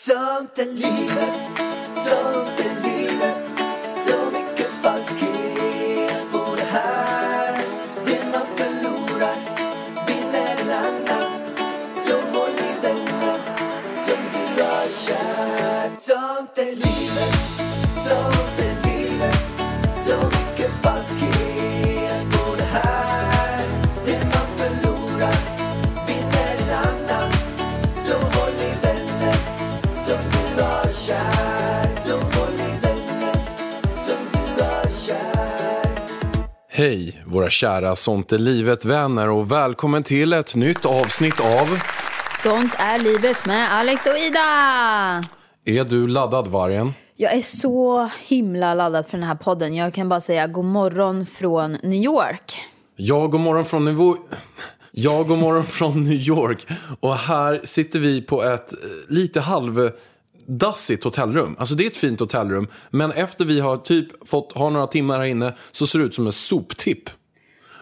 Sånt är livet, sånt Våra kära Sånt är livet-vänner och välkommen till ett nytt avsnitt av Sånt är livet med Alex och Ida. Är du laddad vargen? Jag är så himla laddad för den här podden. Jag kan bara säga god morgon från New York. Ja, god morgon från nivå... Ja, god morgon från New York. Och här sitter vi på ett eh, lite halvdassigt hotellrum. Alltså det är ett fint hotellrum. Men efter vi har typ fått ha några timmar här inne så ser det ut som en soptipp.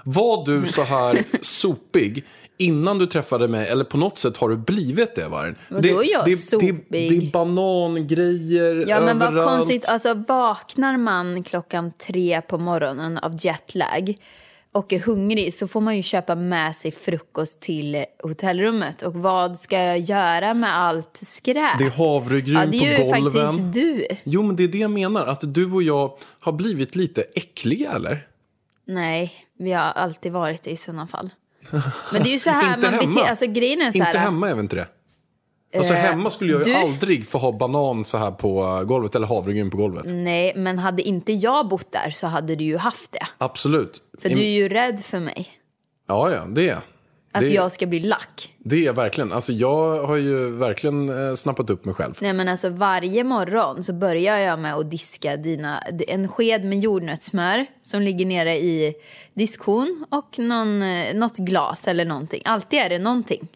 Var du så här sopig innan du träffade mig eller på något sätt har du blivit det vargen? Vadå det, jag det, sopig? Det, det är banangrejer Ja men vad överallt. konstigt, alltså vaknar man klockan tre på morgonen av jetlag och är hungrig så får man ju köpa med sig frukost till hotellrummet. Och vad ska jag göra med allt skräp? Det är havregryn ja, det är ju på golven. faktiskt du. Jo, men det är det jag menar. Att du och jag har blivit lite äckliga, eller? Nej, vi har alltid varit det i sådana fall. Men det är ju så här man hemma. beter Alltså grejen är så här. Inte hemma är vi inte det? Alltså Eh, hemma skulle jag ju du- aldrig få ha banan så här på golvet eller havregryn på golvet. Nej, men hade inte jag bott där så hade du ju haft det. Absolut. För du är ju rädd för mig. Ja, ja, det är Att det, jag ska bli lack. det är jag verkligen. Alltså jag har ju verkligen eh, snappat upp mig själv. Nej men alltså varje morgon så börjar jag med att diska dina, en sked med jordnötssmör som ligger nere i diskhon och någon, eh, något glas eller någonting. Alltid är det någonting.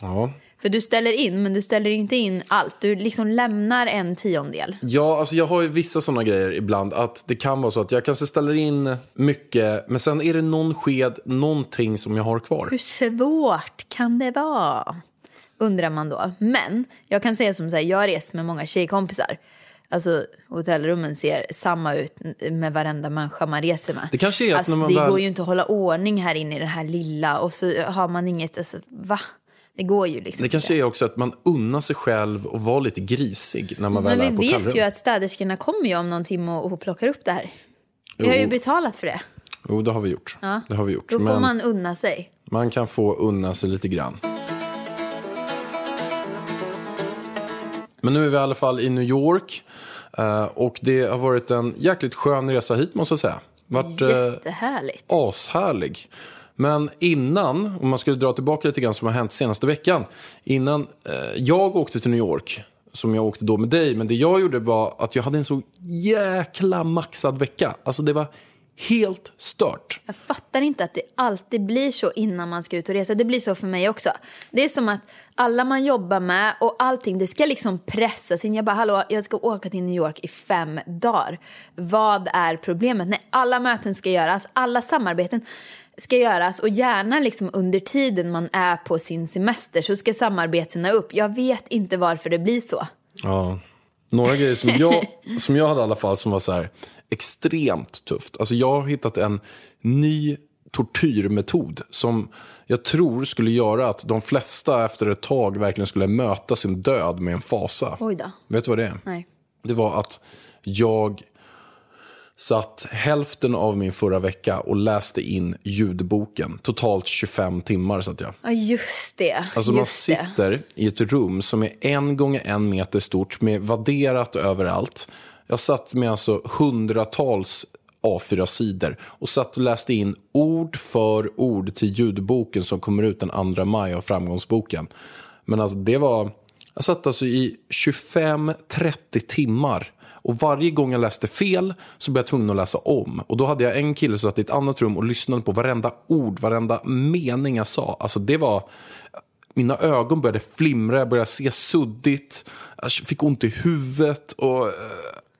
Ja. För du ställer in, men du ställer inte in allt. Du liksom lämnar en tiondel. Ja, alltså jag har ju vissa sådana grejer ibland. Att det kan vara så att jag kanske ställer in mycket. Men sen är det någon sked, någonting som jag har kvar. Hur svårt kan det vara? Undrar man då. Men jag kan säga som så här, jag har rest med många tjejkompisar. Alltså hotellrummen ser samma ut med varenda människa man reser med. Det kanske är att alltså, när man det väl- går ju inte att hålla ordning här inne i det här lilla och så har man inget, alltså va? Det går ju liksom Det kanske är också att man unnar sig själv och vara lite grisig när man Men väl är vi på vet hotellrum. ju att städerskorna kommer ju om någon timme och, och plockar upp det här. Vi har ju betalat för det. Jo, det har vi gjort. Det har vi gjort. Då får Men man... man unna sig. kan få unna sig lite grann. Men nu är vi i alla fall i New York. eh, Och det har varit en jäkligt skön resa hit måste jag säga. Varit eh, Jättehärligt. ashärlig. Men innan, om man skulle dra tillbaka lite grann som har hänt senaste veckan. Innan eh, jag åkte till New York, som jag åkte då med dig. Men det jag gjorde var att jag hade en så jäkla maxad vecka. Alltså det var helt stört. Jag fattar inte att det alltid blir så innan man ska ut och resa. Det blir så för mig också. Det är som att alla man jobbar med och allting, det ska liksom pressas in. Jag bara, hallå, jag ska åka till New York i fem dagar. Vad är problemet? Nej, alla möten ska göras, alla samarbeten ska göras och gärna liksom under tiden man är på sin semester så ska samarbetena upp. Jag vet inte varför det blir så. Ja. Några grejer som jag, som jag hade i alla fall som var så här extremt tufft. Alltså jag har hittat en ny tortyrmetod som jag tror skulle göra att de flesta efter ett tag verkligen skulle möta sin död med en fasa. Vet du vad det är? Nej. Det var att jag satt hälften av min förra vecka och läste in ljudboken. Totalt 25 timmar satt jag. Ja, just det. Alltså man just det. sitter i ett rum som är en gånger en meter stort med vadderat överallt. Jag satt med alltså hundratals A4-sidor och satt och läste in ord för ord till ljudboken som kommer ut den 2 maj av Framgångsboken. Men alltså det var, jag satt alltså i 25-30 timmar och varje gång jag läste fel så blev jag tvungen att läsa om. Och då hade jag en kille som satt i ett annat rum och lyssnade på varenda ord, varenda mening jag sa. Alltså det var... Mina ögon började flimra, jag började se suddigt. Jag fick ont i huvudet och... eh,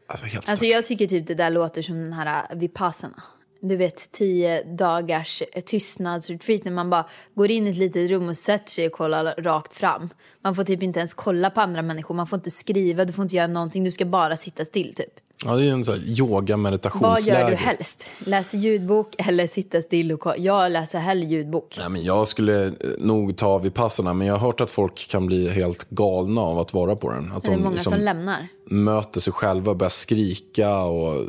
Alltså helt Alltså jag tycker typ det där låter som den här uh, Vipassana du vet, tio dagars eh, tystnadsretreat när man bara går in i ett litet rum och sätter sig och kollar rakt fram. Man får typ inte ens kolla på andra människor, man får inte skriva, du får inte göra någonting, du ska bara sitta still typ. Ja, det är ju en sån här yoga Vad meditationsläger. gör du helst? Läser ljudbok eller sitta still och? Jag läser hellre ljudbok. Nej, men jag skulle eh, nog ta vid passarna, men jag har hört att folk kan bli helt galna av att vara på den. Att Det är de många liksom som lämnar. möter sig själva och börjar skrika och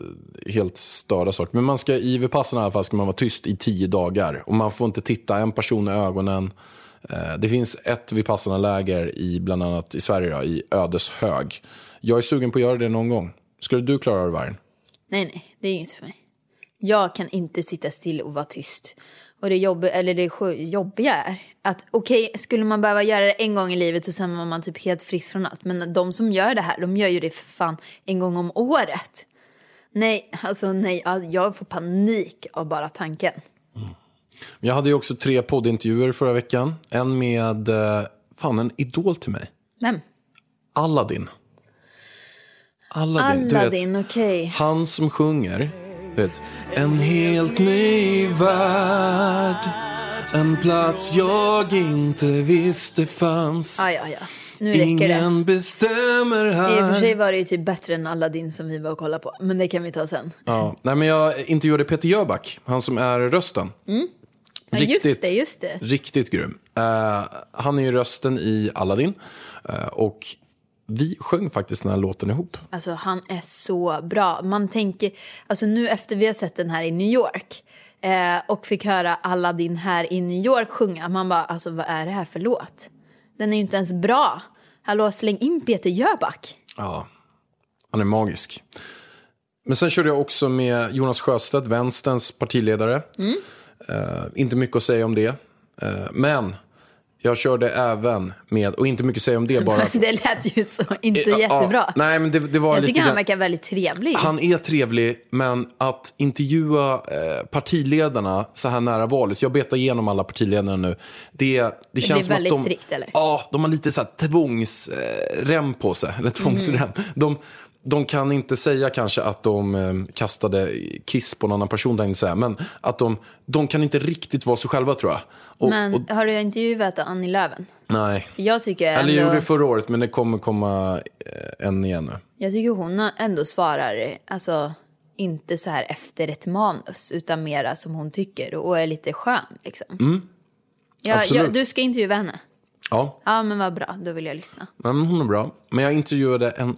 helt störda saker. Men man ska, i vipassarna i alla fall ska man vara tyst i tio dagar. Och man får inte titta en person i ögonen. Eh, Det finns ett vipassana-läger i bland annat i Sverige, då, i Ödeshög. Jag är sugen på att göra det någon gång. Skulle du klara det, Vargen? Nej, nej, det är inget för mig. Jag kan inte sitta still och vara tyst. Och det, jobb, eller det jobbiga är att okej, skulle man behöva göra det en gång i livet och sen var man typ helt frisk från allt. Men de som gör det här, de gör ju det för fan en gång om året. Nej, alltså nej, jag får panik av bara tanken. Jag hade ju också tre poddintervjuer förra veckan. En med, eh, fan en idol till mig. Vem? Aladdin. Aladdin. Aladdin, okej. Han som sjunger, vet. En helt ny värld. En plats jag inte visste fanns. Ja, ja, ja. Nu räcker det. Ingen bestämmer I och för här. sig var det ju typ bättre än Aladdin som vi var och kollade på. Men det kan vi ta sen. Ja. Nej, men jag intervjuade Peter Jöback, han som är rösten. Ja, just det, just det. Riktigt grym. Eh, han är ju rösten i Aladdin. Eh, och vi sjöng faktiskt den här låten ihop. Alltså han är så bra. Man tänker, alltså nu efter vi har sett den här i New York eh, och fick höra Aladdin här i New York sjunga, man bara alltså vad är det här för låt? Den är ju inte ens bra. Hallå, släng in Peter Jöback. Ja, han är magisk. Men sen körde jag också med Jonas Sjöstedt, vänsterns partiledare. Eh, inte mycket att säga om det. Eh, men jag körde även med, och inte mycket att säga om det bara. Det lät ju så inte Ja, jättebra. nej, men det, det var Jag lite tycker han verkar väldigt trevlig. Han är trevlig, men att intervjua eh, partiledarna så här nära valet. Jag betar igenom alla partiledarna nu. Det, det, känns blir som att väldigt de, strikt, eller? Ja, de har lite så här tvångsrem på sig. Eller tvångsrem. Mm. De, de kan inte säga kanske att de eh, kastade kiss på en annan person, där säga, men att de, de kan inte riktigt vara sig själva tror jag. Och, Men och, har du intervjuat Annie Lööf? nej. För jag tycker Eller ändå, jag gjorde det förra året, men det kommer komma eh, en igen nu. jag tycker hon ändå svarar, alltså inte så här efter ett manus utan mera som hon tycker och är lite skön liksom. Mm. absolut. ja, du ska intervjua henne? Ja, Ja men vad bra, då vill jag lyssna. men hon är bra. Men jag intervjuade en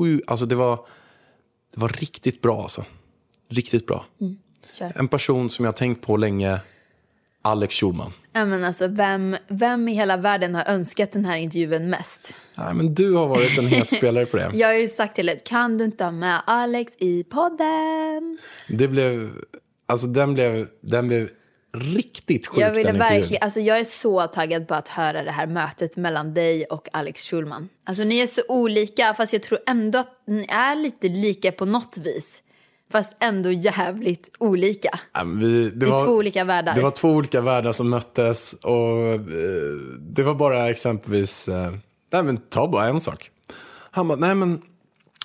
sju, alltså det var, det var riktigt bra alltså. Riktigt bra. Kör. En person som jag har tänkt på länge, Alex Schulman. Ja men alltså vem, vem i hela världen har önskat den här intervjun mest? Nej, men du har varit en het spelare på det. Jag har ju sagt till dig, kan du inte ha med Alex i podden? Det blev, alltså den blev, den blev riktigt sjuk Jag ville verkligen, alltså jag är så taggad på att höra det här mötet mellan dig och Alex Schulman. Alltså ni är så olika, fast jag tror ändå att ni är lite lika på något vis. Fast ändå jävligt olika. Ja, vi, det, är var, två olika världar. Det var två olika världar som möttes och eh, det var bara exempelvis, eh, nej men ta bara en sak. Han bara, nej men,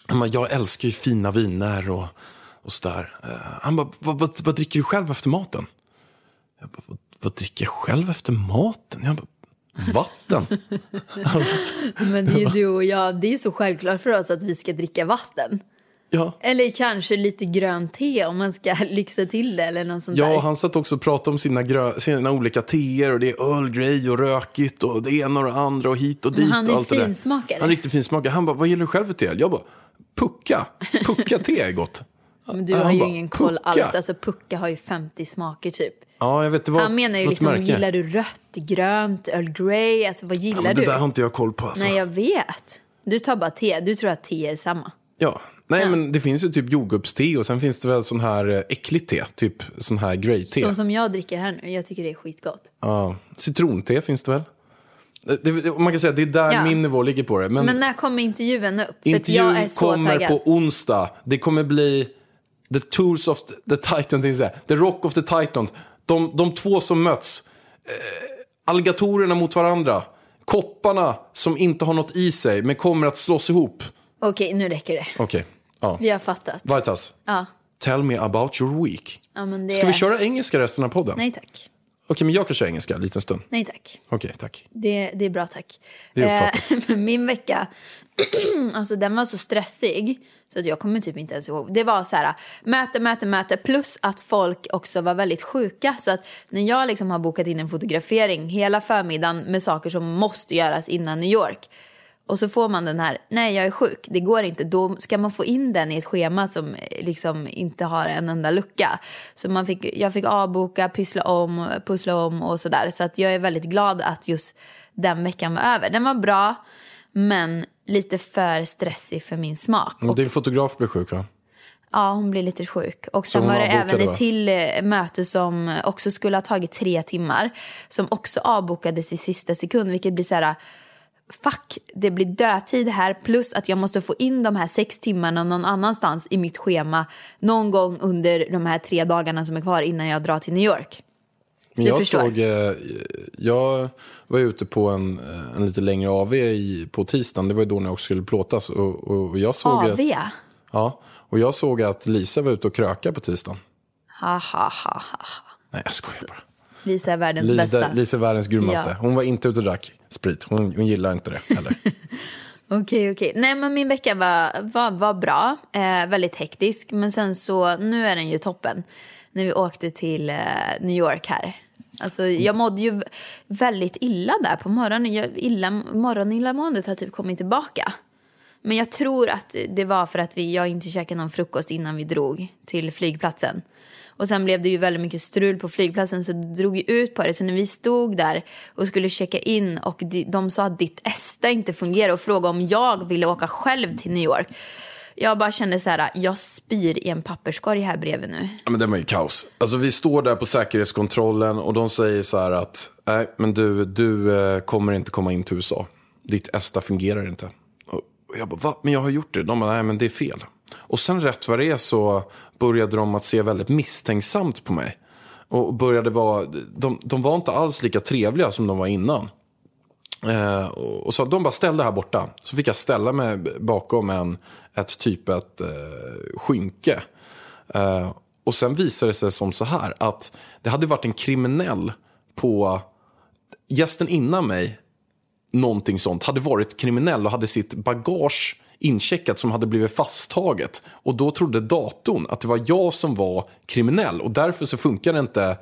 han bara, jag älskar ju fina viner och, och sådär. Eh, han bara, vad, vad, vad dricker du själv efter maten? Jag bara, vad, vad dricker jag själv efter maten? Jag bara, vatten. Men det är ju du och jag, det är ju så självklart för oss att vi ska dricka vatten. ja. Eller kanske lite grönt te om man ska lyxa till det eller något sånt Ja, där. han satt också och pratade om sina, grö- sina olika teer och det är Earl Grey och rökigt och det ena och det andra och hit och dit. han är och allt finsmakare. Han är riktigt finsmakare. Han bara, vad gillar du själv för te? Jag bara, pucka. Pucka te är gott. Men du Han har ju bara, ingen koll pucka. alls. Alltså pucka har ju 50 smaker typ. Ja, jag vet. Det var Han menar ju liksom, märke. gillar du rött, grönt, Earl Grey? Alltså vad gillar ja, men du? Det där har inte jag koll på. Alltså. Nej, jag vet. Du tar bara te. Du tror att te är samma. Ja. Nej, Ja. men det finns ju typ jordgubbste och sen finns det väl sån här eh, äckligt te. Typ sån här grey-te. Så som jag dricker här nu. Jag tycker det är skitgott. Ja. Citronte finns det väl? Det, det, man kan säga att det är där Ja. min nivå ligger på det. Men, Men när kommer intervjun upp? Intervjun kommer på onsdag. Det kommer bli The Tools of the Titan, jag säga. The Rock of the Titan. De, de två som möts. Eh, alligatorerna mot varandra. Kopparna som inte har något i sig men kommer att slås ihop. Okej, nu räcker det. Okej, ja. Vi har fattat. Vartas. Ja. Tell me about your week. Ja, men det... Ska vi köra engelska resten av podden? Nej tack. Okej, men jag kan köra engelska en liten stund. Nej tack. Okej, tack. Det, det är bra tack. Det är uppfattat. Eh, min vecka, alltså den var så stressig så att jag kommer typ inte ens ihåg. Det var så här möte, möte, möte plus att folk också var väldigt sjuka. Så att när jag liksom har bokat in en fotografering hela förmiddagen med saker som måste göras innan New York. Och så får man den här, nej jag är sjuk, det går inte. Då ska man få in den i ett schema som eh, liksom inte har en enda lucka. Så man fick, jag fick avboka, pyssla om, pussla om och sådär. Så att jag är väldigt glad att just den veckan var över. Den var bra, men lite för stressig för min smak. Och Din fotograf blev sjuk va? Ja, hon blev lite sjuk. Och sen var det även va? ett till eh, möte som också skulle ha tagit tre timmar. Som också avbokades i sista sekund, vilket blir så här... Fuck, det blir dödtid här plus att jag måste få in de här sex timmarna någon annanstans i mitt schema någon gång under de här tre dagarna som är kvar innan jag drar till New York. Men jag såg, eh, jag var ute på en, eh, en lite längre AV i, på tisdagen. Det var ju då när jag också skulle plåtas. Och, och jag såg AV? Att, ja, och jag såg att Lisa var ute och kröka på tisdagen. Ha, ha, ha, ha. Nej, jag skojar bara. Lisa är världens Lisa, bästa. Lisa är världens grymmaste. Ja. Hon var inte ute och drack sprit. Hon, hon gillar inte det heller. Okej, okej. Nej, men min vecka var, var, var bra. Eh, väldigt hektisk. Men sen så, nu är den ju toppen. När vi åkte till eh, New York här. Alltså, jag mådde ju väldigt illa där på morgonen. Jag, illa, morgonillamåendet har typ kommit tillbaka. Men jag tror att det var för att vi, jag inte käkade någon frukost innan vi drog till flygplatsen. Och sen blev det ju väldigt mycket strul på flygplatsen så det drog ju ut på det. Så när vi stod där och skulle checka in och de, de sa att ditt ESTA inte fungerar och frågade om jag ville åka själv till New York. Jag bara kände så här, jag spyr i en papperskorg här bredvid nu. Ja, men det var ju kaos. Alltså, vi står där på säkerhetskontrollen och de säger så här att nej, men du, du eh, kommer inte komma in till USA. Ditt ESTA fungerar inte. Och och jag bara, va? Men jag har gjort det. De bara, nej men det är fel. Och sen rätt vad det är så började de att se väldigt misstänksamt på mig. Och började vara, de, de var inte alls lika trevliga som de var innan. Eh, och och så de bara ställde här borta. Så fick jag ställa mig bakom en, ett typ ett eh, skynke. Eh, och sen visade det sig som så här att det hade varit en kriminell på gästen innan mig. Någonting sånt hade varit kriminell och hade sitt bagage incheckat som hade blivit fasttaget. Och då trodde datorn att det var jag som var kriminell och därför så funkar inte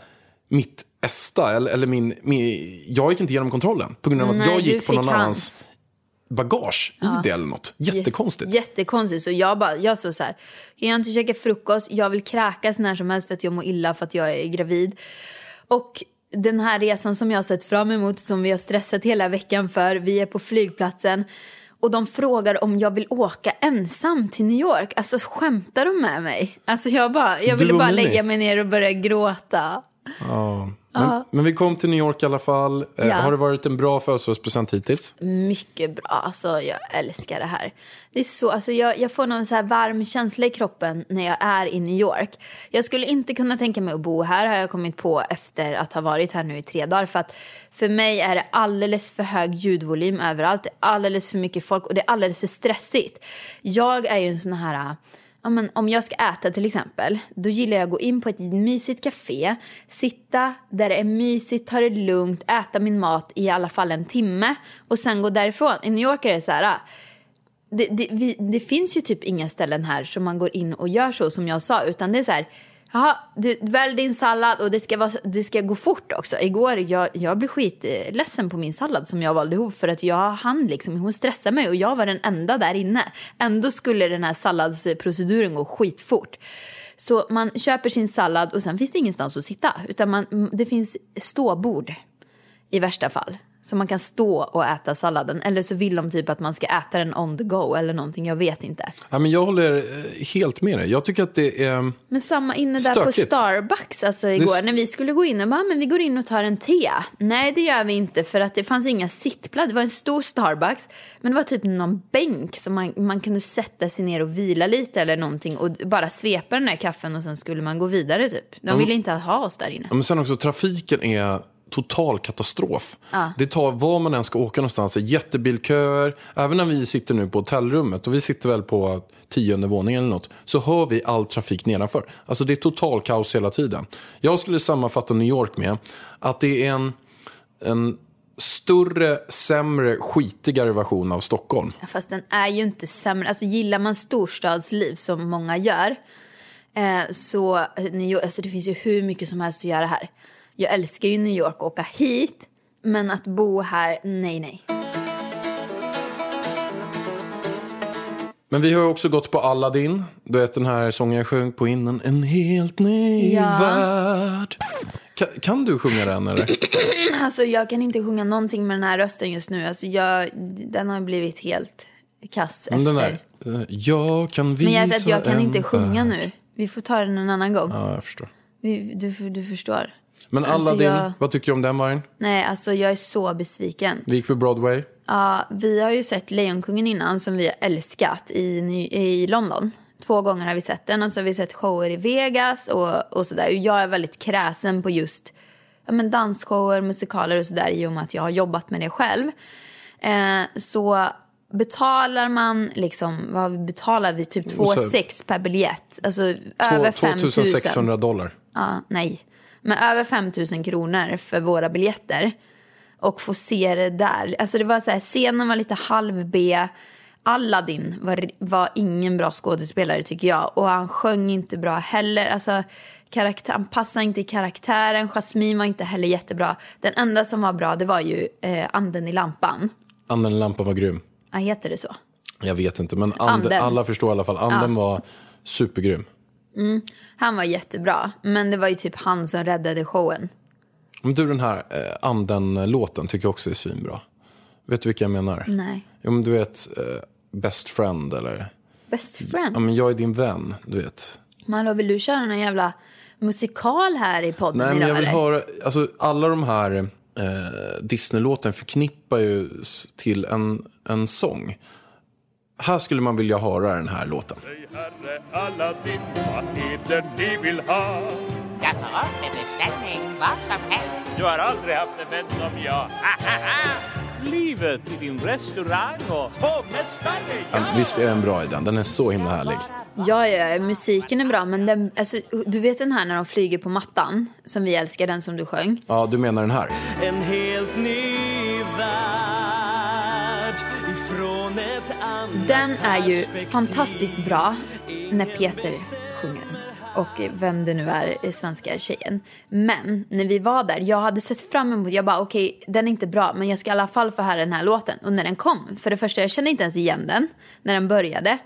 mitt ESTA eller, eller min, min, jag gick inte igenom kontrollen på grund av att Nej, jag gick på någon fick annans hans. bagage i det eller något. Jättekonstigt. Jättekonstigt. Så jag, bara, jag såg så här, kan jag inte käka frukost, jag vill kräkas när som helst för att jag mår illa för att jag är gravid. Och den här resan som jag har sett fram emot, som vi har stressat hela veckan för, vi är på flygplatsen och de frågar om jag vill åka ensam till New York. Alltså skämtar de med mig? Alltså jag, bara, jag ville bara lägga mig ner och börja gråta. Men, men vi kom till New York i alla fall. Eh, Ja. Har det varit en bra födelsedagspresent hittills? Mycket bra. Alltså, jag älskar det här. Det är så, alltså, jag, jag får någon så här varm känsla i kroppen när jag är i New York. Jag skulle inte kunna tänka mig att bo här, har jag kommit på efter att ha varit här nu i tre dagar. För att för mig är det alldeles för hög ljudvolym överallt. Det är alldeles för mycket folk och det är alldeles för stressigt. Jag är ju en sån här... Ja, men om jag ska äta till exempel, då gillar jag att gå in på ett mysigt café, sitta där det är mysigt, ta det lugnt, äta min mat i alla fall en timme och sen gå därifrån. I New York är det så här, ah, det, det, vi, det finns ju typ inga ställen här som man går in och gör så som jag sa, utan det är så här, jaha, du välj din sallad och det ska, vara, det ska gå fort också. Igår, jag, jag blev skitledsen på min sallad som jag valde ihop för att jag hann liksom, hon stressade mig och jag var den enda där inne. Ändå skulle den här salladsproceduren gå skitfort. Så man köper sin sallad och sen finns det ingenstans att sitta, utan man, det finns ståbord i värsta fall. Så man kan stå och äta salladen. Eller så vill de typ att man ska äta den on the go eller någonting, jag vet inte. Ja, men jag håller eh, helt med dig. Jag tycker att det är... Men samma inne där på Stökigt. Starbucks alltså igår när vi skulle gå in och bara, men vi går in och tar en te. Nej det gör vi inte för att det fanns inga sittplatser. Det var en stor Starbucks men det var typ någon bänk som man, man kunde sätta sig ner och vila lite eller någonting och bara svepa den där kaffen och sen skulle man gå vidare typ. De ville inte ha oss där inne. Ja, men sen också trafiken är total katastrof. Det tar, var man än ska åka någonstans, jättebilköer. Även när vi sitter nu på hotellrummet, och vi sitter väl på tionde våningen eller något, så hör vi all trafik nedanför. Alltså det är total kaos hela tiden. Jag skulle sammanfatta New York med att det är en, en större, sämre, skitigare version av Stockholm. Fast den är ju inte sämre. Alltså gillar man storstadsliv som många gör. Eh, så eh, New York, alltså det finns ju hur mycket som helst att göra här. Jag älskar ju New York och åka hit. Men att bo här, nej nej. Men vi har också gått på Aladdin. Du vet den här sången jag sjöng på innan. En helt ny Ja. värld. Kan, kan du sjunga den eller? Alltså jag kan inte sjunga någonting med den här rösten just nu. Alltså jag, den har blivit helt kass efter. Men den där. eh, Jag kan visa Men hjärtat, jag kan inte sjunga värld. nu. Vi får ta den en annan gång. Ja, jag förstår. Vi, du, du förstår. Men Alltså, Aladdin, jag- vad tycker du om den vargen? Nej, alltså jag är så besviken. Vi gick på Broadway. Ja, vi har ju sett Lejonkungen innan som vi har älskat i, i London. Två gånger har vi sett den och så har vi sett shower i Vegas och, och sådär. Jag är väldigt kräsen på just ja, men dansshower, musikaler och sådär i och med att jag har jobbat med det själv. Eh, så betalar man liksom, vad betalar vi? Typ 2 så- 6 per biljett. Alltså Två- över 5 000. 2600 dollar. Ja, nej. Men över 5 000 kronor för våra biljetter. Och få se det där. Alltså det var så här, scenen var lite halv B. Aladdin var, var ingen bra skådespelare tycker jag. Och han sjöng inte bra heller. Alltså, karaktär, han passade inte i karaktären. Jasmine var inte heller jättebra. Den enda som var bra det var ju eh, anden i lampan. Anden lampan var grym. Ja, heter det så? Jag vet inte, men ande, Anden. alla förstår i alla fall. Anden var supergrym. Han var jättebra. Men det var ju typ han som räddade showen. Men du, den här eh, anden-låten tycker jag också är svinbra. Vet du vilka jag menar? Nej. Jo, men du vet eh, Best Friend eller? Best friend. Ja, men jag är din vän, du vet. Men hallå, vill du köra någon jävla musikal här i podden Nej, men idag jag vill eller? höra, alltså alla de här eh, Disney-låten förknippar ju till en, en sång. Här skulle man vilja höra den här låten. Säg herre Aladdin, vad är det ni vill ha? Jag tar upp en beställning, vad som helst. Du har aldrig haft en vän som jag. Livet i din restaurang och hovmästare, Ja, visst är den bra i den? Den är så himla härlig. Ja, ja, ja, musiken är bra, men den, alltså, du vet den här när de flyger på mattan, som vi älskar, den som du sjöng. Ja, du menar den här? Den är ju fantastiskt bra när Peter sjunger den. Och vem det nu är, är svenska tjejen. Men när vi var där, jag hade sett fram emot, jag bara okej, den är inte bra, men jag ska i alla fall få höra den här låten. Och när den kom, för det första, jag kände inte ens igen den när den började.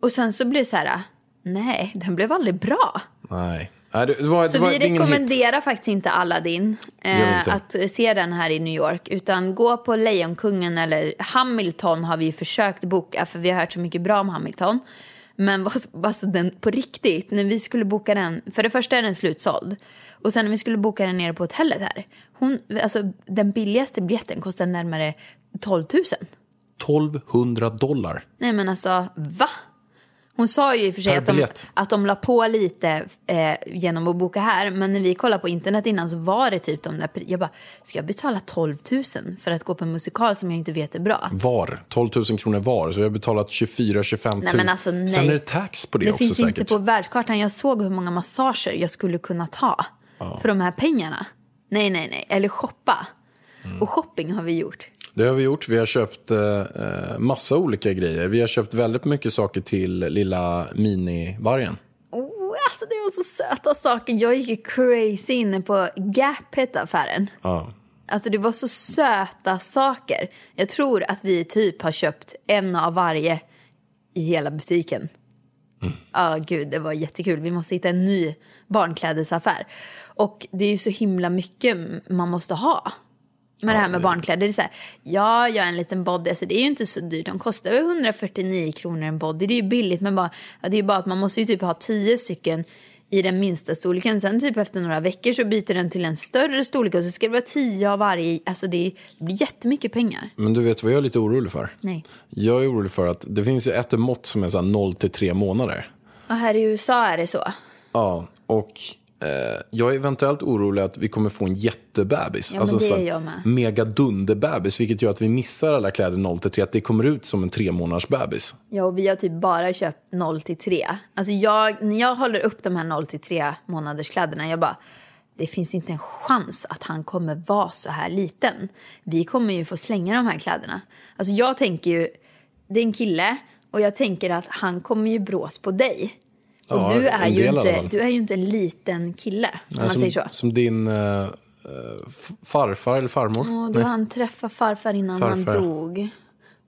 Och sen så blev det så här, nej, den blev aldrig bra. Nej. Nej det, det var, det Så var vi rekommenderar faktiskt inte Aladdin eh, inte. att se den här i New York. Utan gå på Lejonkungen eller Hamilton har vi ju försökt boka för vi har hört så mycket bra om Hamilton. Men vad- alltså den, på riktigt, när vi skulle boka den, för det första är den slutsåld. Och sen när vi skulle boka den nere på hotellet här, hon, alltså den billigaste biljetten kostade närmare 12 000. 1200 dollar. Nej men alltså, va? Hon sa ju i och för sig att de, att de la på lite eh, genom att boka här. Men när vi kollade på internet innan så var det typ de där... Jag bara, ska jag betala 12 000 för att gå på en musikal som jag inte vet är bra? Var. 12 000 kronor var. Så jag har betalat 24-25 000. Nej, men alltså, nej. Sen är det tax på det, Det också finns säkert. inte på världskartan. Jag såg hur många massager jag skulle kunna ta för de här pengarna. Nej, nej, nej. Eller shoppa. Mm. Och shopping har vi gjort. Det har vi gjort. Vi har köpt eh, massa olika grejer. Vi har köpt väldigt mycket saker till lilla minivargen. Oh, alltså det var så söta saker. Jag gick ju crazy inne på Gap hette affären. Ja. Alltså det var så söta saker. Jag tror att vi typ har köpt en av varje i hela butiken. Ja, gud, det var jättekul. Vi måste hitta en ny barnklädesaffär. Och det är ju så himla mycket man måste ha. Med det här med barnkläder. Det är så här, ja, jag har en liten body. Alltså det är ju inte så dyrt. De kostar väl 149 kronor en body. Det är ju billigt. Men bara, det är ju bara att man måste ju typ ha tio stycken i den minsta storleken. Sen typ efter några veckor så byter den till en större storlek. Och så ska det vara tio av varje. Alltså det, är, blir jättemycket pengar. Men du vet vad jag är lite orolig för? Nej. Jag är orolig för att det finns ju ett mått som är så här 0 till 3 månader. Och här i USA är det så. Ja, och jag är eventuellt orolig att vi kommer få en jättebebis. Ja, men det så är här jag med. Mega dunderbebis, vilket gör att vi missar alla kläder 0 till 3. Att det kommer ut som en tre månaders bebis. Ja, och vi har typ bara köpt 0 till 3. Alltså jag, när jag håller upp de här 0 till 3 månaders kläderna, jag bara, det finns inte en chans att han kommer vara så här liten. Vi kommer ju få slänga de här kläderna. Alltså jag tänker ju, det är en kille och jag tänker att han kommer ju brås på dig. Och Ja, du, är ju inte, du är ju inte en liten kille, om man som, säger så. som din f- farfar eller farmor. Och då han träffade farfar innan Farfar. han dog.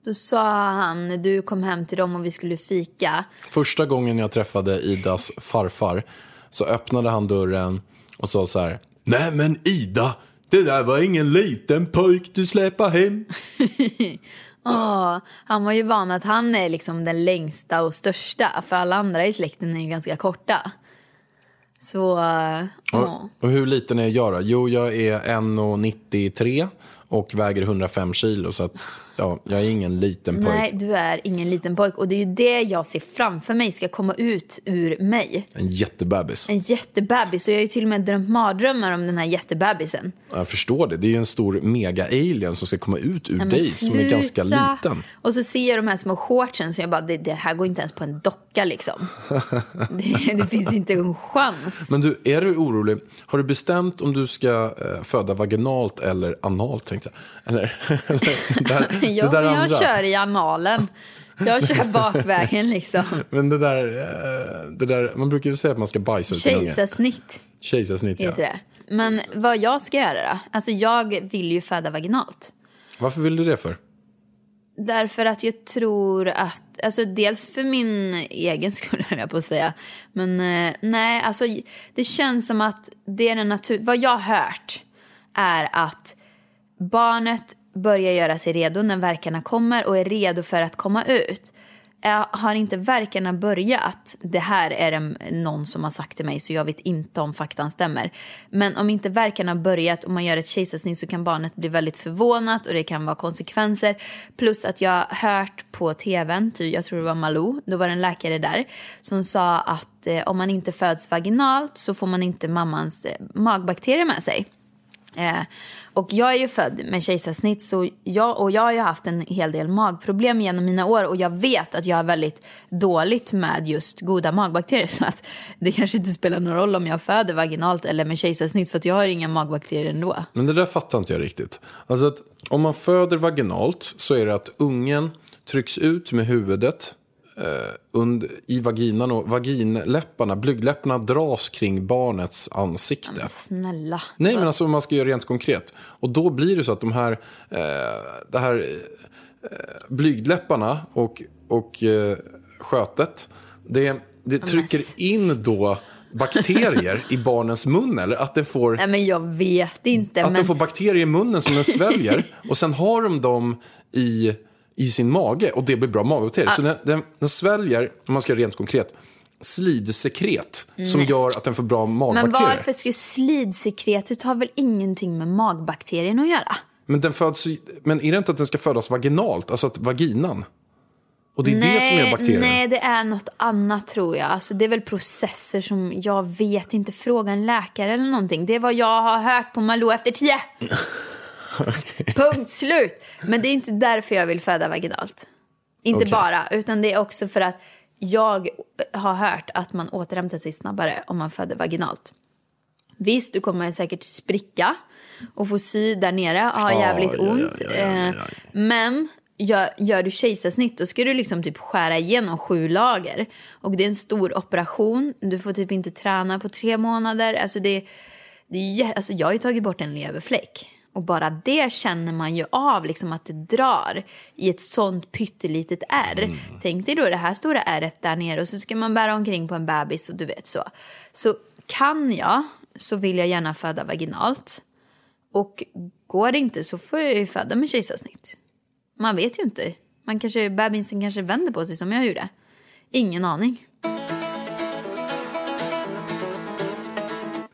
Då sa han, när du kom hem till dem och vi skulle fika. Första gången jag träffade Idas farfar så öppnade han dörren och sa så här. Nej men Ida, det där var ingen liten pojk du släpar hem. Oh, han var ju van att han är liksom den längsta och största. För alla andra i släkten är ju ganska korta. Så, oh. Och, och hur liten är jag då? Jo, jag är 1,93 och väger 105 kilo. Så att, ja, jag är ingen liten pojk. nej, du är ingen liten pojk. Och det är ju det jag ser framför mig ska komma ut ur mig. En jättebebis. En jättebebis. Och jag har ju till och med drömt mardrömmar om den här jättebebisen. Jag förstår det. Det är ju en stor mega-alien som ska komma ut ur Ja, dig som är ganska liten. Och så ser jag de här små shortsen så jag bara, det, det här går inte ens på en docka liksom. det, det finns inte en chans. Men du, är du orolig? Har du bestämt om du ska eh, föda vaginalt eller analt? Tänkte jag. Eller, eller det, där, Ja, det där jag andra. kör i analen. Jag kör bakvägen liksom. Men det där, eh, det där, man brukar ju säga att man ska bajsa ut. Kejsarsnitt Kejsarsnitt, ja. det. Men vad jag ska göra då? Alltså jag vill ju föda vaginalt. Varför vill du det för? Därför att jag tror att, alltså dels för min egen skull höll jag på att säga. Men eh, nej, alltså det känns som att det är den natur, vad jag har hört är att barnet börjar göra sig redo när verkarna kommer och är redo för att komma ut. Har inte verkarna börjat, det här är det någon som har sagt till mig så jag vet inte om faktan stämmer. Men om inte verkarna har börjat och man gör ett kejsarsnitt så kan barnet bli väldigt förvånat och det kan vara konsekvenser. Plus att jag har hört på tvn, ty jag tror det var Malou, då var det en läkare där som sa att eh, om man inte föds vaginalt så får man inte mammans eh, magbakterier med sig. Eh, och jag är ju född med kejsarsnitt så jag, och jag har ju haft en hel del magproblem genom mina år och jag vet att jag är väldigt dåligt med just goda magbakterier så att det kanske inte spelar någon roll om jag föder vaginalt eller med kejsarsnitt för att jag har inga magbakterier ändå. Men det där fattar inte jag riktigt. Alltså att om man föder vaginalt så är det att ungen trycks ut med huvudet und, i vaginan och vaginläpparna, blygdläpparna dras kring barnets ansikte. Snälla. Nej, men alltså om man ska göra rent konkret. Och då blir det så att de här, eh, det här eh, blygdläpparna och, och eh, skötet, det, det trycker in då bakterier i barnens mun. Eller att den får... Nej men jag vet inte. Att men... de får bakterier i munnen som den sväljer och sen har de dem i, i sin mage och det blir bra magbakterier. Så den, den, den sväljer, om man ska rent konkret, slidsekret som gör att den får bra Men magbakterier. varför skulle slidsekretet ha väl ingenting med magbakterien att göra? Men, den föds, men är det inte att den ska födas vaginalt, alltså att vaginan? Och det är det som är bakterien? Nej, det är något annat tror jag. Alltså, det är väl processer som jag vet inte. Fråga en läkare eller någonting. Det är vad jag har hört på Malou efter tio. Punkt slut. Men det är inte därför jag vill föda vaginalt. Inte Okej. bara, utan det är också för att jag har hört att man återhämtar sig snabbare om man föder vaginalt. Visst, du kommer säkert spricka och få sy där nere och ha jävligt ja, ont. ja, ja, ja, Eh, Men gör, gör du kejsarsnitt då ska du liksom typ skära igenom sju lager. Och det är en stor operation. Du får typ inte träna på tre månader. Alltså det, det är alltså jag har ju tagit bort en leverfläck. Och bara det känner man ju av, liksom att det drar i ett sånt pyttelitet ärr. Tänk dig då det här stora ärret där nere och så ska man bära omkring på en bebis och du vet så. Så kan jag så vill jag gärna föda vaginalt. Och går det inte så får jag ju föda med kejsarsnitt. Man vet ju inte. Man kanske, bebisen kanske vänder på sig som jag gjorde. Ingen aning.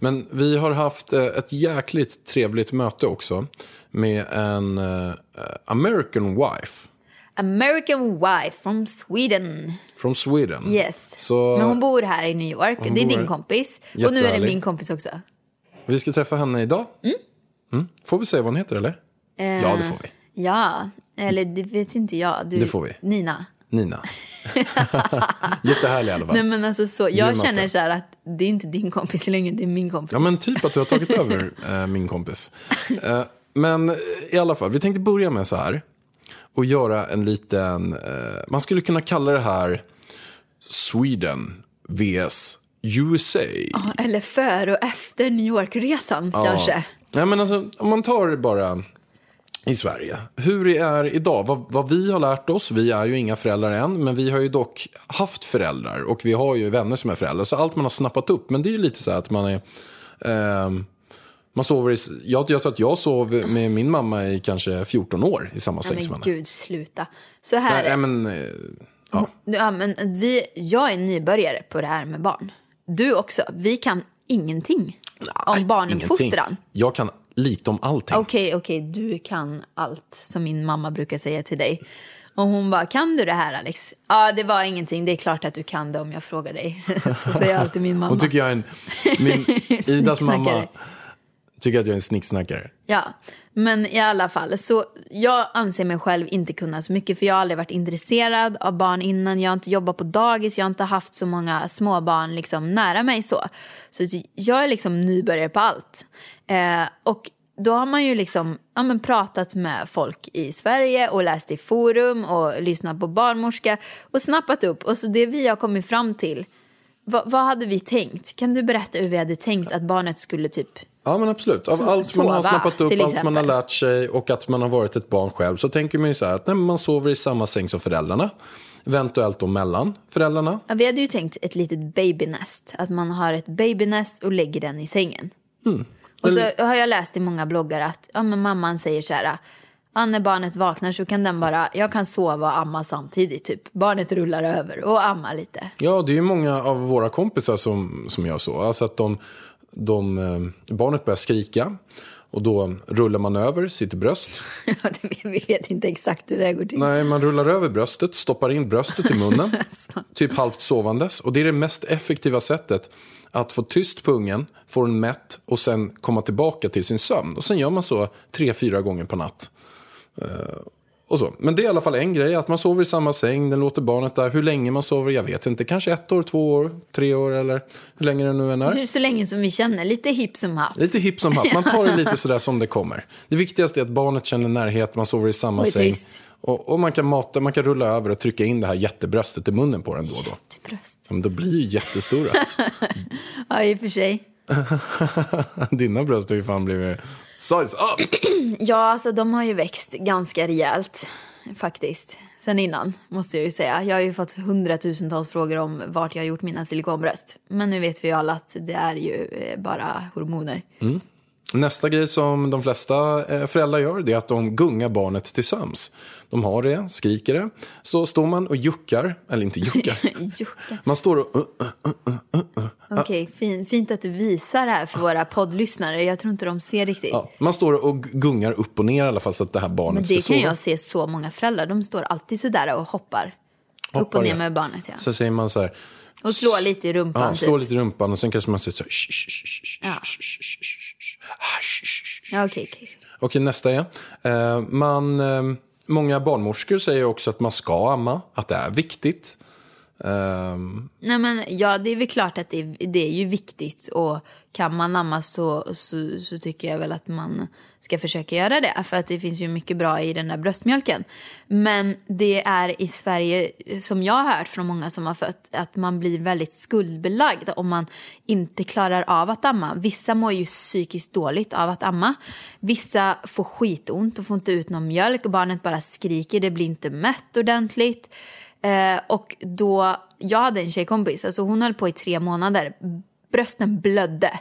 Men vi har haft eh, ett jäkligt trevligt möte också med en eh, American wife. American wife from Sweden. From Sweden. Yes. Så Men hon bor här i New York. Det är bor din kompis. Och nu är det min kompis också. vi ska träffa henne idag. Mm. Får vi säga vad hon heter eller? ja, det får vi. Ja, eller det vet inte jag. Du, Det får vi. Nina. Nina. Jättehärlig i alla fall. Nej men alltså så, jag Grymmaste. känner så här att det är inte din kompis längre, det är min kompis. Ja, men typ att du har tagit över eh, min kompis. Eh, men eh, i alla fall, vi tänkte börja med så här. Och göra en liten, eh, man skulle kunna kalla det här Sweden vs USA. Eller före och efter New York-resan kanske. Ja, men alltså, om man tar bara i Sverige. Hur det är idag, vad, vad vi har lärt oss, vi är ju inga föräldrar än, men vi har ju dock haft föräldrar och vi har ju vänner som är föräldrar. Så allt man har snappat upp, men det är ju lite så här att man är... ehm, man sover i, jag, jag tror att jag sov med min mamma i kanske 14 år i samma säng som men henne. gud, sluta. Så här, Nej, men, eh, ja. ja, men vi, jag är nybörjare på det här med barn. Du också. Vi kan ingenting om barnuppfostran. Jag kan lite om allting. Okej, okej, du kan allt som min mamma brukar säga till dig. Och hon bara, kan du det här Alex? Ja, det var ingenting. Det är klart att du kan det om jag frågar dig. Så säger alltid min mamma. Hon tycker jag är en... Min, Idas mamma tycker att jag är en snicksnackare. Ja, men i alla fall. Så jag anser mig själv inte kunna så mycket för jag har aldrig varit intresserad av barn innan. Jag har inte jobbat på dagis, jag har inte haft så många småbarn liksom nära mig så. Så jag är liksom nybörjare på allt. Eh, och då har man ju liksom ja, men pratat med folk i Sverige och läst i forum och lyssnat på barnmorska och snappat upp. Och så det vi har kommit fram till, vad, vad hade vi tänkt? Kan du berätta hur vi hade tänkt att barnet skulle typ Ja men absolut. Av allt man har sova, snappat upp, allt man har lärt sig och att man har varit ett barn själv så tänker man ju så här att nej, man sover i samma säng som föräldrarna. Eventuellt då mellan föräldrarna. Ja, vi hade ju tänkt ett litet babynest. Att man har ett babynest och lägger den i sängen. Och så har jag läst i många bloggar att ja, men mamman säger så här. Ja, när barnet vaknar så kan den bara, jag kan sova och amma samtidigt. Typ. Barnet rullar över och ammar lite. Ja, det är ju många av våra kompisar som, som gör så. Alltså att de, de, eh, barnet börjar skrika och då rullar man över sitt bröst. Ja, vi vet inte exakt hur det här går till. Nej, man rullar över bröstet, stoppar in bröstet i munnen, typ halvt sovandes. Och det är det mest effektiva sättet att få tyst på ungen, få den mätt och sen komma tillbaka till sin sömn. Och sen gör man så tre, fyra gånger per natt. Och så. Men det är i alla fall en grej, att man sover i samma säng, den låter barnet där. Hur länge man sover, jag vet inte. Kanske ett år, två år, tre år eller hur länge det nu än är. Hur Så länge som vi känner, lite hipp som happ. Lite hipp som happ, man tar det lite sådär som det kommer. Det viktigaste är att barnet känner närhet, man sover i samma Och säng. Och, och man kan mata, man kan rulla över och trycka in det här jättebröstet i munnen på den då och då. Bröst. Ja, Men då blir ju jättestora. Ja, i och för sig. Dina bröst har ju fan blivit size up. Ja, alltså de har ju växt ganska rejält faktiskt. Sen innan, måste jag ju säga. Jag har ju fått hundratusentals frågor om vart jag har gjort mina silikonbröst. Men nu vet vi ju alla att det är ju eh, bara hormoner. Nästa grej som de flesta eh, föräldrar gör är att de gungar barnet till söms. De har det, skriker det. Så står man och juckar, eller inte juckar. Jocke. Man står och... Uh, uh, Okej, fin, fint att du visar det här för våra poddlyssnare. Jag tror inte de ser riktigt. ja, man står och gungar upp och ner i alla fall så att det här barnet Men ska det sova. kan jag se så många föräldrar. De står alltid sådär och hoppar. upp Hoppar, och ner ja. med barnet, ja. Så säger man så här... Och slår lite i rumpan, Ja, typ. slår lite i rumpan och sen kanske man säger så här... "Shh, shh, shh, shh, Ja. ah, shh, shh, shh." Ja, okej, okej. Okej, nästa är. Eh, man, eh, många barnmorskor säger också att man ska amma, att det är viktigt. Um... Nej, men, ja, det är väl klart att det, det är ju viktigt. Och kan man amma så, så, så tycker jag väl att man ska försöka göra det. För att det finns ju mycket bra i den där bröstmjölken. Men det är i Sverige, som jag har hört från många som har fött, att man blir väldigt skuldbelagd om man inte klarar av att amma. Vissa mår ju psykiskt dåligt av att amma. Vissa får skitont och får inte ut någon mjölk och barnet bara skriker, det blir inte mätt ordentligt. Eh, och då, jag hade en tjejkompis, alltså hon höll på i tre månader. Brösten blödde.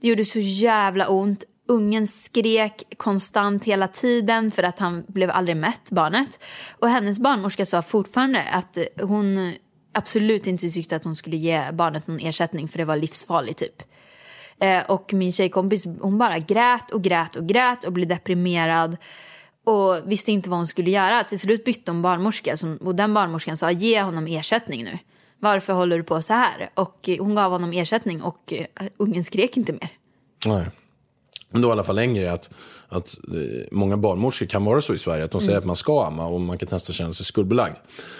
Det gjorde så jävla ont. Ungen skrek konstant hela tiden för att han blev aldrig mätt, barnet. Och hennes barnmorska sa fortfarande att hon absolut inte tyckte att hon skulle ge barnet någon ersättning för det var livsfarligt typ. Eh, och min tjejkompis hon bara grät och grät och grät och blev deprimerad och visste inte vad hon skulle göra. Till slut bytte hon barnmorska och den barnmorskan sa ge honom ersättning nu. Varför håller du på så här? Och eh, hon gav honom ersättning och eh, ungen skrek inte mer. Nej. Men då i alla fall en grej att, att eh, många barnmorskor kan vara så i Sverige att de säger att man ska amma och man kan nästan känna sig skuldbelagd.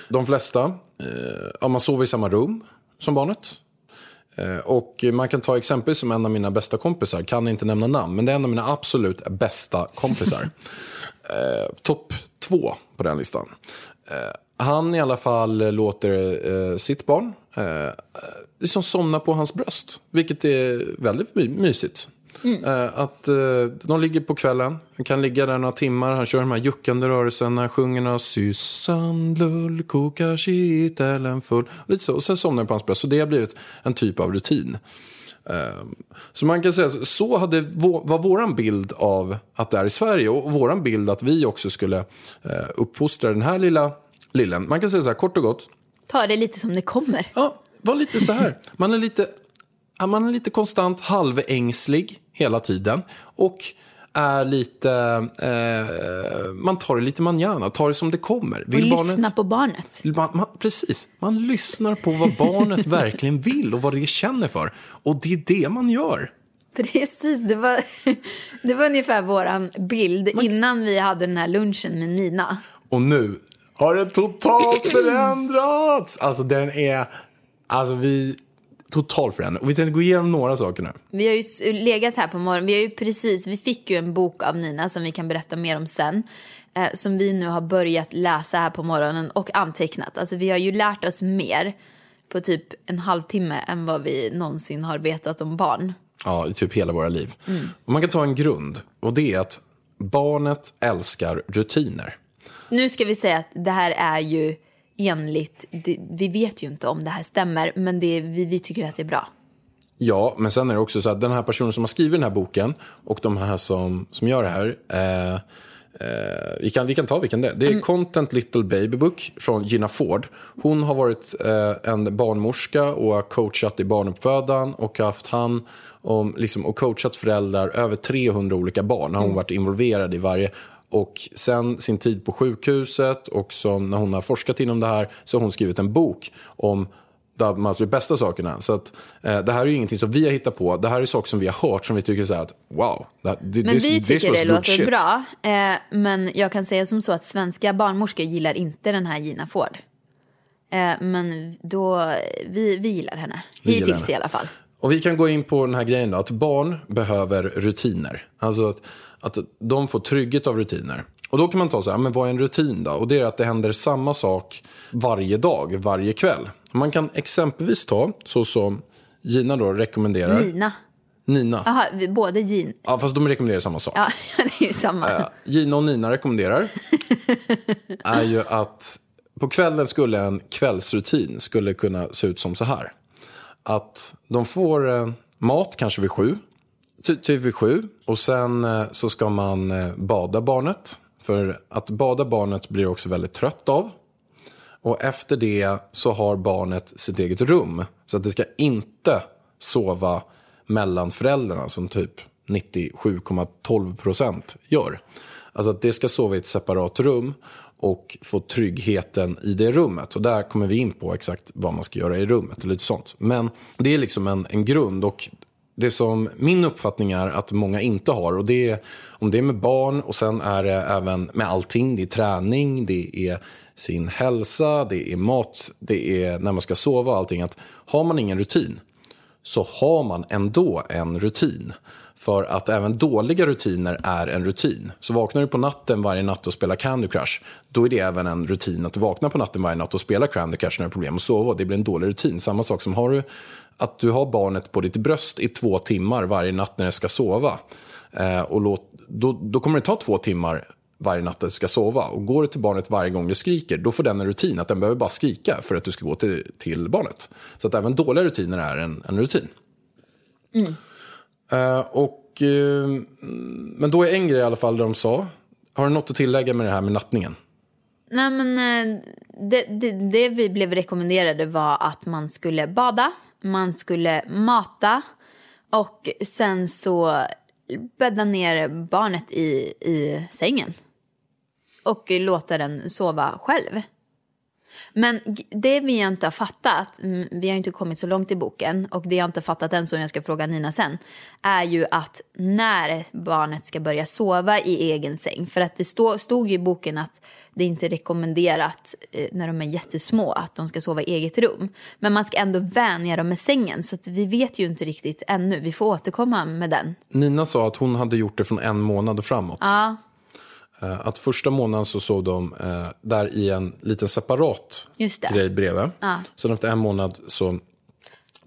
De flesta, eh, ja, man sover i samma rum som barnet. Eh, och man kan ta exempel som en av mina bästa kompisar, kan inte nämna namn, men det är en av mina absolut bästa kompisar. eh, Topp två på den listan. Eh, han i alla fall låter eh, sitt barn eh, liksom somna på hans bröst, vilket är väldigt my- mysigt. Eh, att eh, de ligger på kvällen, han kan ligga där några timmar, han kör de här juckande rörelserna, han sjunger några Syssan lull, kokar kittelen full. Lite så. Och sen somnar de på hans bröst. Så det har blivit en typ av rutin. Eh, Så man kan säga så- hade var våran bild av att det är i Sverige och våran bild att vi också skulle eh, uppfostra den här lilla lillen. Man kan säga så här kort och gott. Ta det lite som det kommer. Ja, var lite så här. Man är lite, man är lite konstant halvängslig hela tiden. Och är lite, eh, man tar det lite manjana, tar det som det kommer. Och lyssna på barnet. Man, man, precis, man lyssnar på vad barnet verkligen vill och vad det känner för. Och det är det man gör. Precis, det var, det var ungefär våran bild innan vi hade den här lunchen med Nina. Och nu har det totalt förändrats. Alltså den är, alltså vi, totalt förändrad. Och vi tänkte gå igenom några saker nu. Vi har ju legat här på morgonen. Vi har ju precis, vi fick ju en bok av Nina som vi kan berätta mer om sen. Eh, som vi nu har börjat läsa här på morgonen och antecknat. Alltså vi har ju lärt oss mer på typ en halvtimme än vad vi någonsin har vetat om barn. Ja, i typ hela våra liv. Och man kan ta en grund och det är att barnet älskar rutiner. Nu ska vi säga att det här är ju enligt, det, vi vet ju inte om det här stämmer men det, vi, vi tycker att det är bra. Ja, men sen är det också så att den här personen som har skrivit den här boken och de här som, som gör det här. Eh, eh, vi, kan, vi kan ta vilken det är. Det är Content Little Baby Book från Gina Ford. Hon har varit eh, en barnmorska och har coachat i barnuppfödan och haft hand om, liksom, och coachat föräldrar över 300 olika barn. Har hon varit involverad i varje. Och sen sin tid på sjukhuset och som när hon har forskat inom det här så har hon skrivit en bok om de de bästa sakerna. Så att, eh, det här är ju ingenting som vi har hittat på. Det här är saker som vi har hört som vi tycker så här att wow. Det, det, Men vi this tycker det låter shit. bra. Eh, men jag kan säga som så att svenska barnmorskor gillar inte den här Gina Ford. Eh, men då, vi, vi gillar henne. Vi gillar Hittills henne. i alla fall. Och vi kan gå in på den här grejen då, att barn behöver rutiner. Alltså att, att de får trygghet av rutiner. Och då kan man ta så här, men vad är en rutin då? Och det är att det händer samma sak varje dag, varje kväll. Man kan exempelvis ta, så som Gina då rekommenderar. Nina. Nina. Jaha, vi- både Gin. Ja, fast de rekommenderar samma sak. Ja, det är ju samma. Eh, Gina och Nina rekommenderar är ju att på kvällen skulle en kvällsrutin skulle kunna se ut som så här. Att de får eh, mat kanske vid sju, ty- typ vid sju. Och sen eh, så ska man eh, bada barnet. För att bada barnet blir också väldigt trött av. Och efter det så har barnet sitt eget rum. Så att det ska inte sova mellan föräldrarna som typ 97,12 procent gör. Alltså att det ska sova i ett separat rum och få tryggheten i det rummet. Och där kommer vi in på exakt vad man ska göra i rummet och lite sånt. Men det är liksom en, en grund och det som min uppfattning är att många inte har och det är om det är med barn och sen är det även med allting. Det är träning, det är sin hälsa, det är mat, det är när man ska sova och allting. Att har man ingen rutin så har man ändå en rutin. För att även dåliga rutiner är en rutin. Så vaknar du på natten varje natt och spelar Candy Crush, då är det även en rutin att du vaknar på natten varje natt och spelar Candy Crush när du har problem att sova. Det blir en dålig rutin. Samma sak som har du att du har barnet på ditt bröst i två timmar varje natt när det ska sova. Eh, och låt, då, då kommer det ta två timmar varje natt det ska sova. Och går du till barnet varje gång det skriker, då får den en rutin att den behöver bara skrika för att du ska gå till, till barnet. Så att även dåliga rutiner är en, en rutin. Eh, och, eh, men då är en grej i alla fall de sa. Har du något att tillägga med det här med nattningen? Nej, men eh, det, det, det vi blev rekommenderade var att man skulle bada, man skulle mata och sen så bädda ner barnet i, i sängen. och låta den sova själv. Men det vi inte har fattat, vi har inte kommit så långt i boken och det jag inte har fattat än som jag ska fråga Nina sen, är ju att när barnet ska börja sova i egen säng. För att det stod ju i boken att det inte är rekommenderat eh, när de är jättesmå att de ska sova i eget rum. Men man ska ändå vänja dem med sängen så vi vet ju inte riktigt ännu. Vi får återkomma med den. Nina sa att hon hade gjort det från en månad och framåt. Ja, Eh, Att första månaden så sov de eh, där i en liten separat grej bredvid. Sen efter en månad så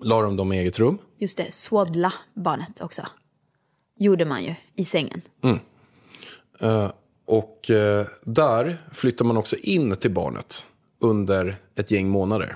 la de dem i eget rum. just det. Swaddla barnet också. Gjorde man ju i sängen. Eh, och eh, där flyttar man också in till barnet under ett gäng månader.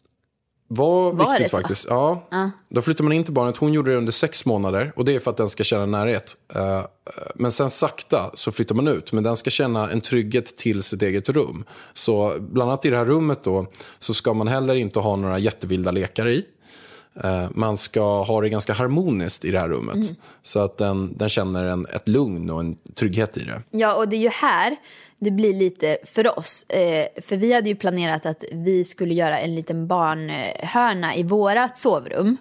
Var, Var viktigt faktiskt. Ja. Då flyttar man in till barnet. Hon gjorde det under sex månader. Och det är för att den ska känna närhet. Eh, Men sen sakta så flyttar man ut. Men den ska känna en trygghet till sitt eget rum. Så bland annat i det här rummet då så ska man heller inte ha några jättevilda lekar i. Eh, Man ska ha det ganska harmoniskt i det här rummet. Så att den, den känner en, ett lugn och en trygghet i det. Ja, och det är ju här det blir lite för oss. Eh, för vi hade ju planerat att vi skulle göra en liten barnhörna i vårat sovrum.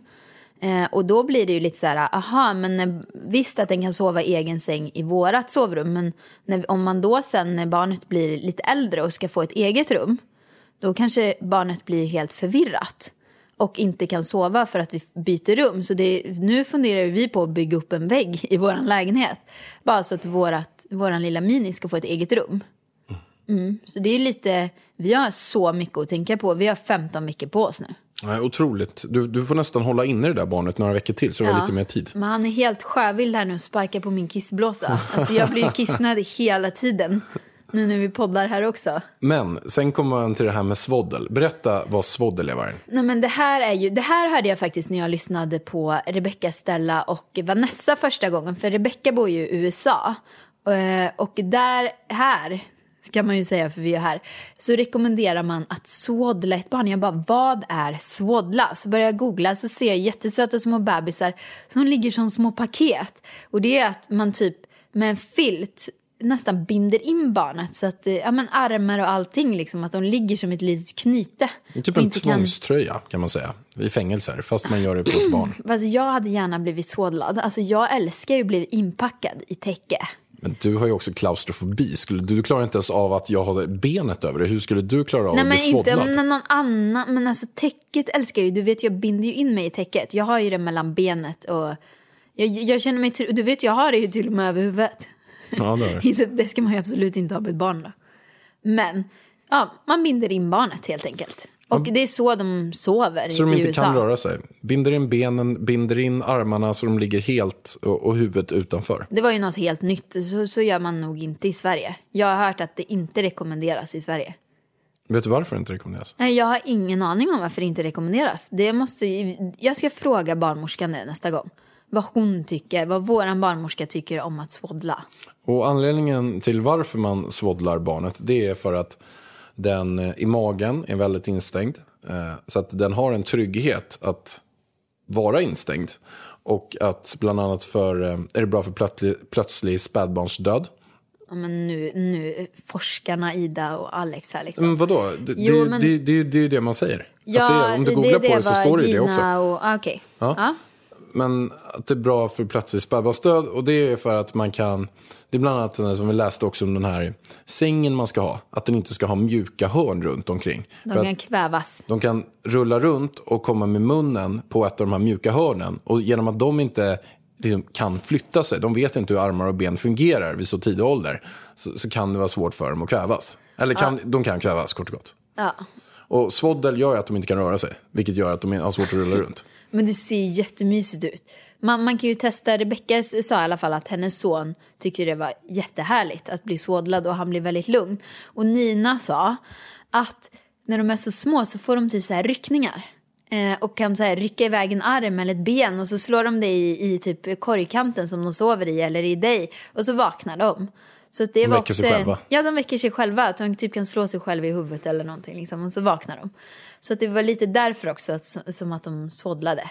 Eh, och då blir det ju lite så här, aha, men visst att den kan sova i egen säng i vårat sovrum. Men när, om man då sen när barnet blir lite äldre och ska få ett eget rum. Då kanske barnet blir helt förvirrat. Och inte kan sova för att vi byter rum. Så det, nu funderar vi på att bygga upp en vägg i vår lägenhet. Bara så att vårt våran lilla mini ska få ett eget rum. Mm. Så det är lite, vi har så mycket att tänka på. Vi har 15 veckor på oss nu. Nej, otroligt. Du, du får nästan hålla inne det där barnet några veckor till så du har lite mer tid. Men han är helt sjövild här nu och sparkar på min kissblåsa. Alltså jag blir ju kissnödig hela tiden. Nu när vi poddar här också. Men sen kommer man till det här med svoddel. Berätta vad svoddel är, Vargen. Nej men det här är ju, det här hörde jag faktiskt när jag lyssnade på Rebecca, Stella och Vanessa första gången. För Rebecca bor ju i USA. Eh, Och där, här, ska man ju säga för vi är här, så rekommenderar man att swaddla ett barn. Jag bara, vad är swaddla? Så börjar jag googla så ser jag jättesöta små bebisar som ligger som små paket. Och det är att man typ med en filt nästan binder in barnet så att eh, ja, men armar och allting liksom att de ligger som ett litet knyte. Typ en inte kan- tvångströja kan man säga. I fängelser, fast man gör det på ett barn. Alltså, jag hade gärna blivit sådlad. Alltså, jag älskar ju att bli inpackad i täcke. Men du har ju också klaustrofobi. Skulle, du klarar inte ens av att jag har benet över dig. Hur skulle du klara av Nej att bli inte svoddlad? om någon annan. Men alltså täcket älskar jag ju. Du vet jag binder ju in mig i täcket. Jag har ju det mellan benet och... Jag, jag känner mig... Du vet jag har det ju till och med över huvudet. Ja, det. Inte- det ska man ju absolut inte ha på ett barn då. Men ja, man binder in barnet helt enkelt. Och det är så de sover Så de inte USA. kan röra sig. Binder in benen, binder in armarna så de ligger helt och, och huvudet utanför. Det var ju något helt nytt. Så, så gör man nog inte i Sverige. Jag har hört att det inte rekommenderas i Sverige. Vet du varför det inte rekommenderas? Nej, jag har ingen aning om varför det inte rekommenderas. Det måste, jag ska fråga barnmorskan det nästa gång. Vad hon tycker, vad våran barnmorska tycker om att swaddla. Och anledningen till varför man svoddlar barnet det är för att den eh, i magen är väldigt instängd. Eh, Så att den har en trygghet att vara instängd. Och att bland annat för, eh, är det bra för plötslig, plötslig spädbarnsdöd. Ja, men nu, nu, forskarna Ida och Alex här liksom. Men vadå? Det, Jo, det, men- det, det, det är ju det man säger. att det, om du googlar på det så står det ju det också. Och, ah, okej. Ja. Men att det är bra för plötslig spädbarnsdöd. Och det är för att man kan, det är bland annat den som vi läste också om den här sängen man ska ha. Att den inte ska ha mjuka hörn runt omkring. De för kan kvävas. de kan rulla runt och komma med munnen på ett av de här mjuka hörnen. Och genom att de inte liksom, kan flytta sig, de vet inte hur armar och ben fungerar vid så tidig ålder. Så, så kan det vara svårt för dem att kvävas. Eller kan, de kan kvävas kort och gott. Ja. Och svoddel gör att de inte kan röra sig. Vilket gör att de har svårt att rulla runt. Men det ser jättemysigt ut. Man, man kan ju testa, Rebecka sa i alla fall att hennes son tyckte det var jättehärligt att bli svådlad och han blev väldigt lugn. Och Nina sa att när de är så små så får de typ så här ryckningar. Eh, och kan så här rycka iväg en arm eller ett ben och så slår de dig i, i typ korgkanten som de sover i eller i dig och så vaknar de. Så det De väcker sig också, själva. Ja, de väcker sig själva. Att de typ kan slå sig själva i huvudet eller någonting liksom, och så vaknar de. Så att det var lite därför också att, som att de svådlade.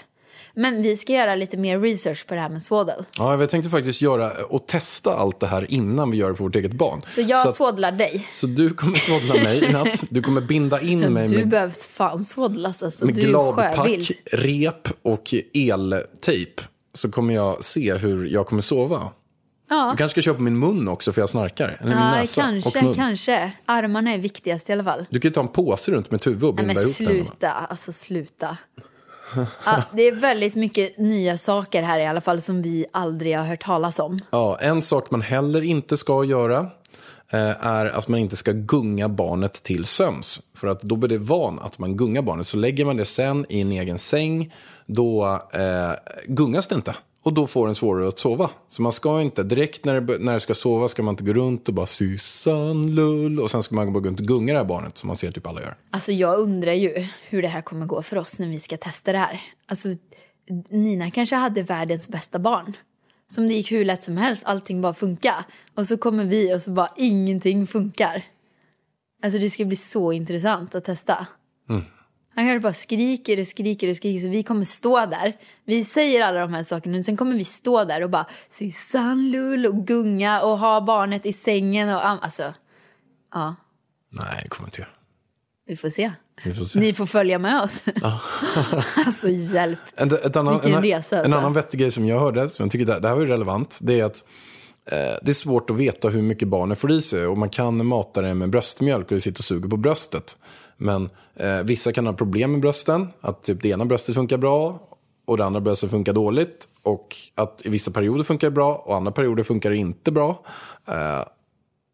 Men vi ska göra lite mer research på det här med svådel. Ja, jag tänkte faktiskt göra och testa allt det här innan vi gör det på vårt eget barn. Så jag svådlar dig. Så du kommer svådla mig i natt. Du kommer binda in mig Du med, behövs fan svådlas alltså. med du gladpack, rep och eltejp. Så kommer jag se hur jag kommer sova. Ja. Jag kanske ska köpa min mun också för jag snarkar. Eller min Ja, näsa och kanske, mun. kanske. Armarna är viktigast i alla fall. Du kan ju ta en påse runt med huvud och Nej, binda men ihop den. sluta, alltså sluta. Ja, det är väldigt mycket nya saker här i alla fall som vi aldrig har hört talas om. Ja, en sak man heller inte ska göra Eh, är att man inte ska gunga barnet till söms. För att då blir det van att man gungar barnet. Så lägger man det sen i en egen säng, då eh, gungas det inte. Och då får den svårare att sova. Så man ska inte, direkt när det, när det ska sova ska man inte gå runt och bara Susan, lull. Och sen ska man bara gå runt och gunga det här barnet som man ser typ alla gör. Alltså jag undrar ju hur det här kommer gå för oss när vi ska testa det här. Alltså Nina kanske hade världens bästa barn. Som det gick hur lätt som helst, allting bara funkar. Och så kommer vi och så bara ingenting funkar. Alltså det ska bli så intressant att testa. Han kanske bara skriker och skriker och skriker så vi kommer stå där. Vi säger alla de här sakerna och sen kommer vi stå där och bara Susanne lull och gunga och ha barnet i sängen och alltså ja, Nej, det kommer inte jag. Vi får se. Får se. Ni får följa med oss. alltså hjälp. En, ett annan, Vilken en, resa, en alltså. annan vettig grej som jag hörde, som jag tycker det, det här var relevant, det är att eh, det är svårt att veta hur mycket barnet får i sig och man kan mata det med bröstmjölk och det sitter och suger på bröstet. Men eh, vissa kan ha problem med brösten, att typ det ena bröstet funkar bra och det andra bröstet funkar dåligt och att i vissa perioder funkar det bra och andra perioder funkar det inte bra. Eh,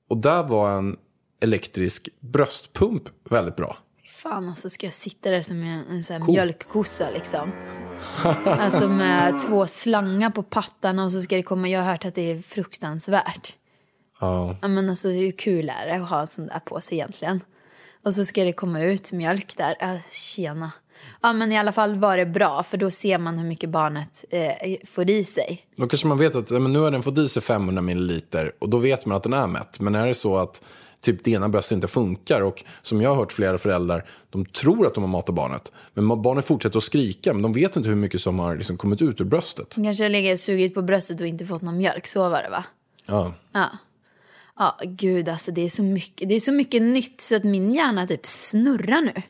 och där var en elektrisk bröstpump väldigt bra. Fan alltså ska jag sitta där som en, en sån här mjölkkossa liksom. alltså med två slangar på pattarna och så ska det komma, jag har hört att det är fruktansvärt. Ja. Ja men alltså hur kul är det att ha en sån där på sig egentligen? Och så ska det komma ut mjölk där, äh, tjena. Ja men i alla fall var det bra för då ser man hur mycket barnet eh, får i sig. Då kanske man vet att men nu har den fått i sig 500 milliliter och då vet man att den är mätt. Men är det så att typ det ena bröstet inte funkar och som jag har hört flera föräldrar, de tror att de har matat barnet. Men barnet fortsätter att skrika men de vet inte hur mycket som har liksom kommit ut ur bröstet. Hon kanske och sugit på bröstet och inte fått någon mjölk, så var det va? Ja. Ja. Ja, gud alltså det är så mycket, det är så mycket nytt så att min hjärna typ snurrar nu.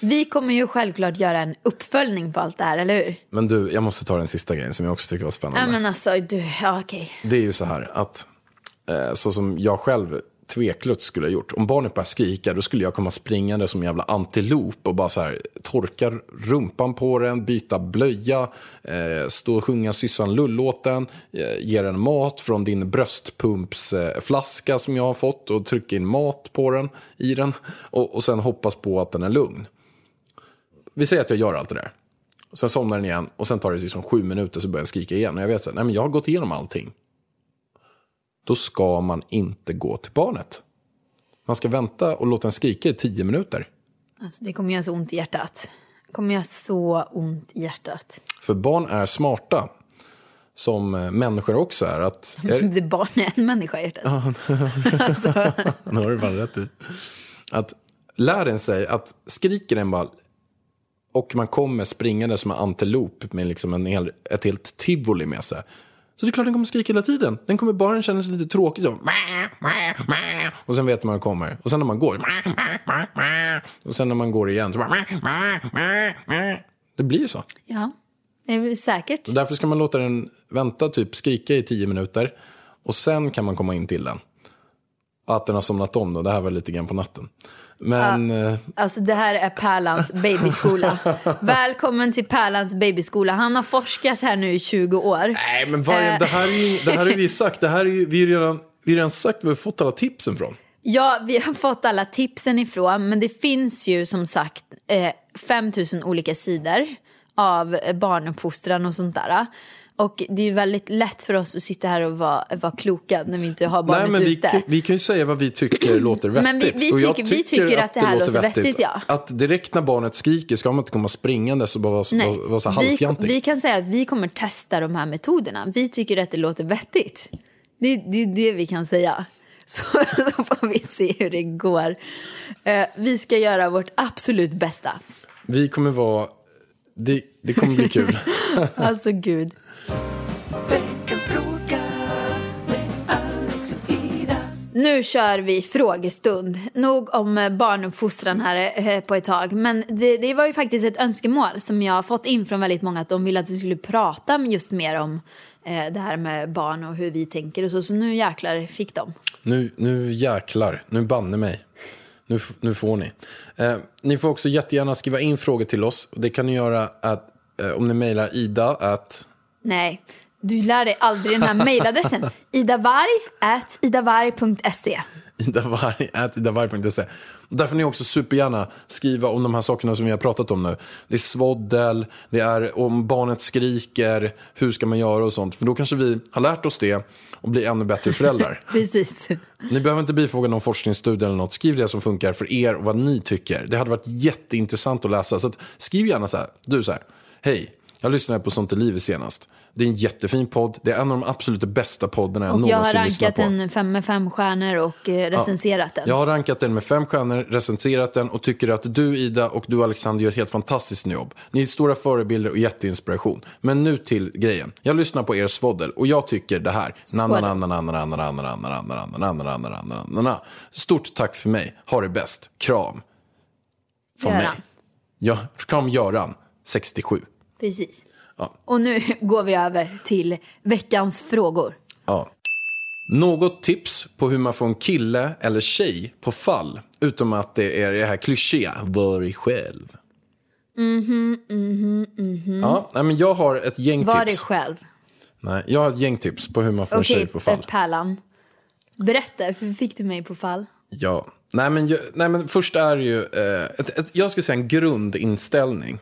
Vi kommer ju självklart göra en uppföljning på allt det här, eller hur? Men du, jag måste ta den sista grejen som jag också tycker var spännande. Ja men alltså, du, ja okej. Det är ju så här att, eh, så som jag själv tveklöst skulle ha gjort. Om barnet började skrika, då skulle jag komma springande som en jävla antilop och bara så här torka rumpan på den, byta blöja, eh, stå och sjunga Syssan lullåten, eh, ge den mat från din bröstpumpsflaska eh, som jag har fått och trycka in mat på den, i den och, och sen hoppas på att den är lugn. Vi säger att jag gör allt det där. Sen somnar den igen och sen tar det liksom sju minuter så börjar den skrika igen. Och jag vet så här, nej men jag har gått igenom allting då ska man inte gå till barnet. Man ska vänta och låta den skrika i tio minuter. Alltså det kommer göra så ont i hjärtat. Det kommer göra så ont i hjärtat. För barn är smarta, som eh, människor också är. Att, är Det barn är en människa i hjärtat. nu har du fan rätt i. Att lär den sig att skriker den bara och man kommer springande som en antilop med liksom en hel, ett helt tivoli med sig. Så det är klart den kommer skrika hela tiden. Den kommer bara känna sig lite tråkig. Så. Och sen vet man hur den kommer. Och sen när man går. Och sen när man går igen. Så det blir ju så. Ja, det är säkert. Och därför ska man låta den vänta, typ skrika i tio minuter. Och sen kan man komma in till den. Att den har somnat om då, det här var lite grann på natten. Men eh, Alltså det här är Pärlans babyskola. Välkommen till Pärlans babyskola. Han har forskat här nu i 20 år. nej, men varje, det här är det här har vi sagt. Det här är vi har redan, vi har redan sagt vi har fått alla tipsen från. Ja, vi har fått alla tipsen ifrån, men det finns ju som sagt eh, 5000 olika sidor av eh, barnuppfostran och sånt där. Och det är ju väldigt lätt för oss att sitta här och vara, vara kloka när vi inte har barnet Nej, men vi, ute. kan- vi kan ju säga vad vi tycker låter vettigt. Men vi- vi jag tycker- vi tycker att det här låter vettigt, ja. Att direkt när barnet skriker ska man inte komma springande och bara vara, Nej, vara, så vi, halvfjantig. vi kan säga att vi kommer testa de här metoderna. Vi tycker att det låter vettigt. Det det är det vi kan säga. Så, så får vi se hur det går. Eh, vi ska göra vårt absolut bästa. Vi kommer vara... Det, det kommer bli kul. Alltså gud. Nu kör vi frågestund. Nog om eh, barnuppfostran här eh, på ett tag. Men det, det var ju faktiskt ett önskemål som jag har fått in från väldigt många. Att de vill att vi skulle prata just mer om eh, det här med barn och hur vi tänker och så. Så nu jäklar fick de. Nu, nu jäklar, nu banne mig. Nu, nu får ni. Eh, ni får också jättegärna skriva in frågor till oss. Det kan ni göra att, om ni mejlar ida att... Nej, du lär dig aldrig den här mejladressen. idavarg at idavarg.se. Idavarg.se. Där får ni också supergärna skriva om de här sakerna som vi har pratat om nu. Det är svoddel, det är om barnet skriker, hur ska man göra och sånt. För då kanske vi har lärt oss det och blir ännu bättre föräldrar. Precis. Ni behöver inte bifoga någon forskningsstudie eller något. Skriv det som funkar för er och vad ni tycker. Det hade varit jätteintressant att läsa. Så att, skriv gärna så här, du så här, Hej, jag lyssnade på Sånt är livet senast. Det är en jättefin podd. Det är en av de absolut bästa poddarna jag och någonsin lyssnat på. Jag har rankat den fem med fem stjärnor och recenserat ja, den. Jag har rankat den med fem stjärnor, recenserat den och tycker att du Ida och du Alexander gör ett helt fantastiskt jobb. Ni är stora förebilder och jätteinspiration. Men nu till grejen. Jag lyssnar på er svoddel och jag tycker det här. Stort tack för mig. Ha det bäst. Kram. Från mig. Ja, kram Göran, 67. Precis. Ja. Och nu går vi över till veckans frågor. Ja. Något tips på hur man får en kille eller tjej på fall? Utom att det är det här klyschiga, var själv. Ja, nej, men jag har ett gäng Var dig tips. själv. Nej, jag har ett gäng tips på hur man får en Okej, tjej på fall. eh, Pärlan. Berätta, hur fick du mig på fall? Ja, nej men, jag- nej, men först är det ju, eh, ett, ett, jag skulle säga en grundinställning.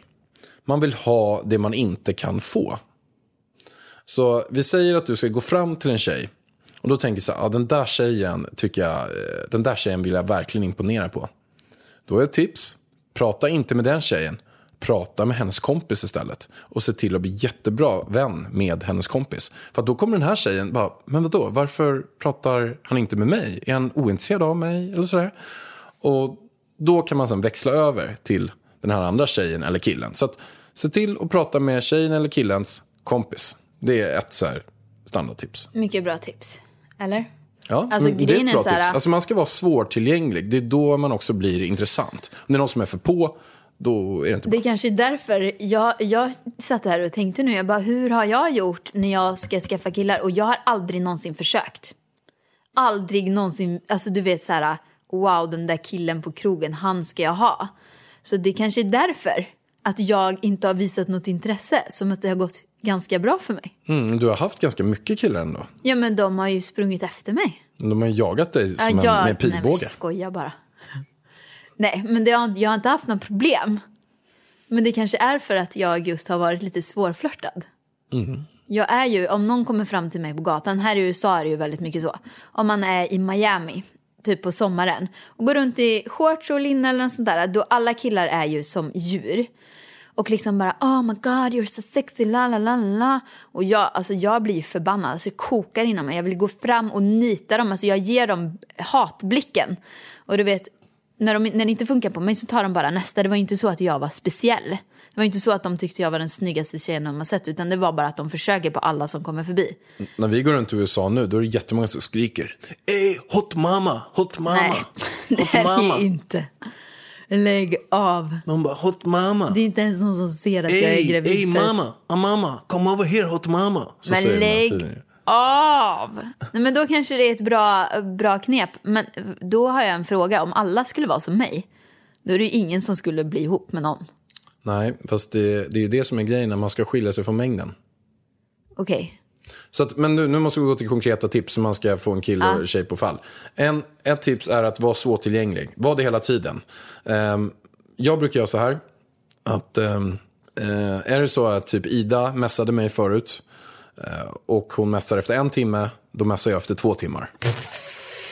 Man vill ha det man inte kan få. Så vi säger att du ska gå fram till en tjej. Och då tänker du så här, ja, den där tjejen tycker jag, eh, den där tjejen vill jag verkligen imponera på. Då är ett tips, prata inte med den tjejen. Prata med hennes kompis istället. Och se till att bli jättebra vän med hennes kompis. För då kommer den här tjejen bara, men vadå, varför pratar han inte med mig? Är han ointresserad av mig? Eller sådär. Och då kan man sen växla över till den här andra tjejen eller killen. Så att se till att prata med tjejen eller killens kompis. Det är ett så här standardtips. Mycket bra tips. Eller? Ja, Alltså, men det är ett bra tips. Alltså man ska vara svårtillgänglig. Det är då man också blir intressant. Om det är någon som är för på, då är det inte Det bra. är kanske är därför jag, jag satt här och tänkte nu, jag bara, hur har jag gjort när jag ska skaffa killar? Och jag har aldrig någonsin försökt. Aldrig någonsin, alltså du vet så här, wow den där killen på krogen, han ska jag ha. Så det kanske är därför att jag inte har visat något intresse, som att det har gått ganska bra för mig. Mm, du har haft ganska mycket killar ändå. Ja men de har ju sprungit efter mig. De har jagat dig som Ja, en, jag, med nej, men pilbåge. skoja bara. Nej, men har, jag har inte haft något problem. Men det kanske är för att jag just har varit lite svårflörtad. Jag är ju, om någon kommer fram till mig på gatan, här i USA är det ju väldigt mycket så. Om man är i Miami, typ på sommaren, och går runt i shorts och linne eller något sånt där, då alla killar är ju som djur. Och liksom bara oh my god you're so sexy la la la la. Och jag, alltså jag blir ju förbannad, alltså jag kokar inom mig. Jag vill gå fram och nita dem, alltså jag ger dem hatblicken. Och du vet, när, de, när det inte funkar på mig så tar de bara nästa. Det var ju inte så att jag var speciell. Det var inte så att de tyckte jag var den snyggaste tjejen de har sett. Utan det var bara att de försöker på alla som kommer förbi. När vi går runt i USA nu, då är det jättemånga som skriker. Ey, hot mama, hot mama, Nej, det hot är mama. det inte. Lägg av. De bara, hot mama. Det är inte ens någon som ser att jag är Ey, gravid. ey för- mamma, ah, mamma, come over here hot mama. Så Men säger lägg av! Nej, men då kanske det är ett bra, bra knep. Men då har jag en fråga. Om alla skulle vara som mig, då är det ju ingen som skulle bli ihop med någon. Nej, fast det, det är ju det som är grejen när man ska skilja sig från mängden. Okej. Så att, men nu, nu måste vi gå till konkreta tips hur man ska få en kille eller tjej på fall. En, ett tips är att vara svårtillgänglig. Var det hela tiden. Ehm, jag brukar göra så här. Att, ehm, eh, är det så att typ Ida messade mig förut. Eh, och hon messar efter en timme, då messar jag efter två timmar.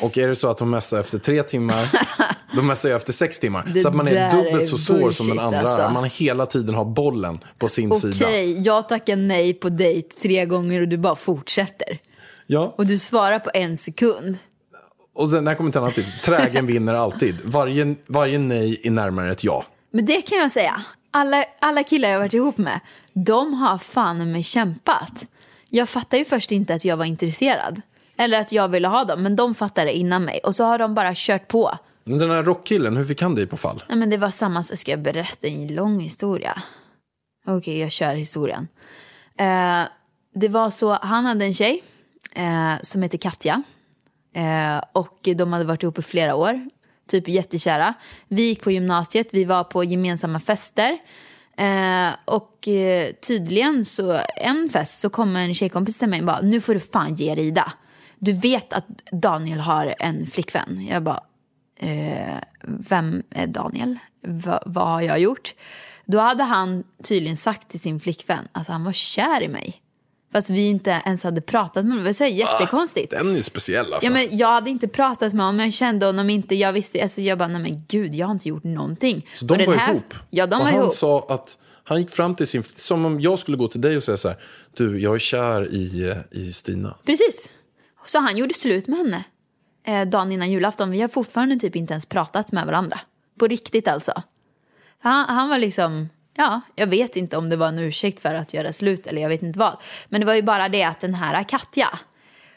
Och är det så att hon messar efter tre timmar, då messar jag efter sex timmar. Det så att man är dubbelt är så svår som den bullshit, andra. alltså. Man hela tiden har bollen på sin Okej, sida. jag tackar nej på dejt tre gånger och du bara fortsätter. Ja, Och du svarar på en sekund. och den här kommer en annan typ. Trägen vinner alltid. Varje, varje nej är närmare ett ja. Men det kan jag säga. Alla, alla killar jag varit ihop med, de har fan med kämpat. Jag fattar ju först inte att jag var intresserad. Eller att jag ville ha dem, men de fattade innan mig. Och så har de bara kört på. Den här rockkillen, hur fick han dig på fall? Ja, men det var samma, ska jag berätta en lång historia? Okej, jag kör historien. Eh, det var så, han hade en tjej eh, som heter Katja. Eh, och de hade varit ihop i flera år, typ jättekära. Vi gick på gymnasiet, vi var på gemensamma fester. Eh, och eh, tydligen så, en fest så kom en tjejkompis till mig och bara, nu får du fan ge dig Ida. Du vet att Daniel har en flickvän. Jag bara, eh, vem är Daniel? Va, vad har jag gjort? Då hade han tydligen sagt till sin flickvän att han var kär i mig. Fast vi inte ens hade pratat med honom. Det var så här jättekonstigt. Den är speciell alltså. Ja, men jag hade inte pratat med honom, jag kände honom inte. Jag visste, alltså jag bara, nej men gud, jag har inte gjort någonting. Så de var här- ihop? Ja, de och var han ihop. sa att han gick fram till sin... Som om jag skulle gå till dig och säga så här. Du, jag är kär i, i Stina. Precis. Så han gjorde slut med henne eh, dagen innan julafton. Vi har fortfarande typ inte ens pratat med varandra. På riktigt alltså. Han, han var liksom, ja, jag vet inte om det var en ursäkt för att göra slut eller jag vet inte vad. Men det var ju bara det att den här Katja,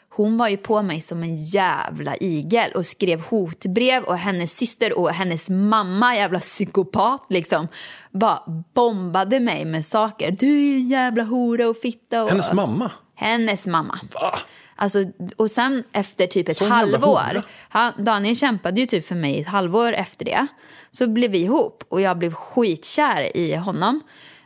hon var ju på mig som en jävla igel och skrev hotbrev och hennes syster och hennes mamma, jävla psykopat liksom, bara bombade mig med saker. Du är en jävla hora och fitta. Och, Hennes mamma? Hennes mamma. Alltså, och sen efter typ ett jävla halvår, han, Daniel kämpade ju typ för mig ett halvår efter det, så blev vi ihop och jag blev skitkär i honom.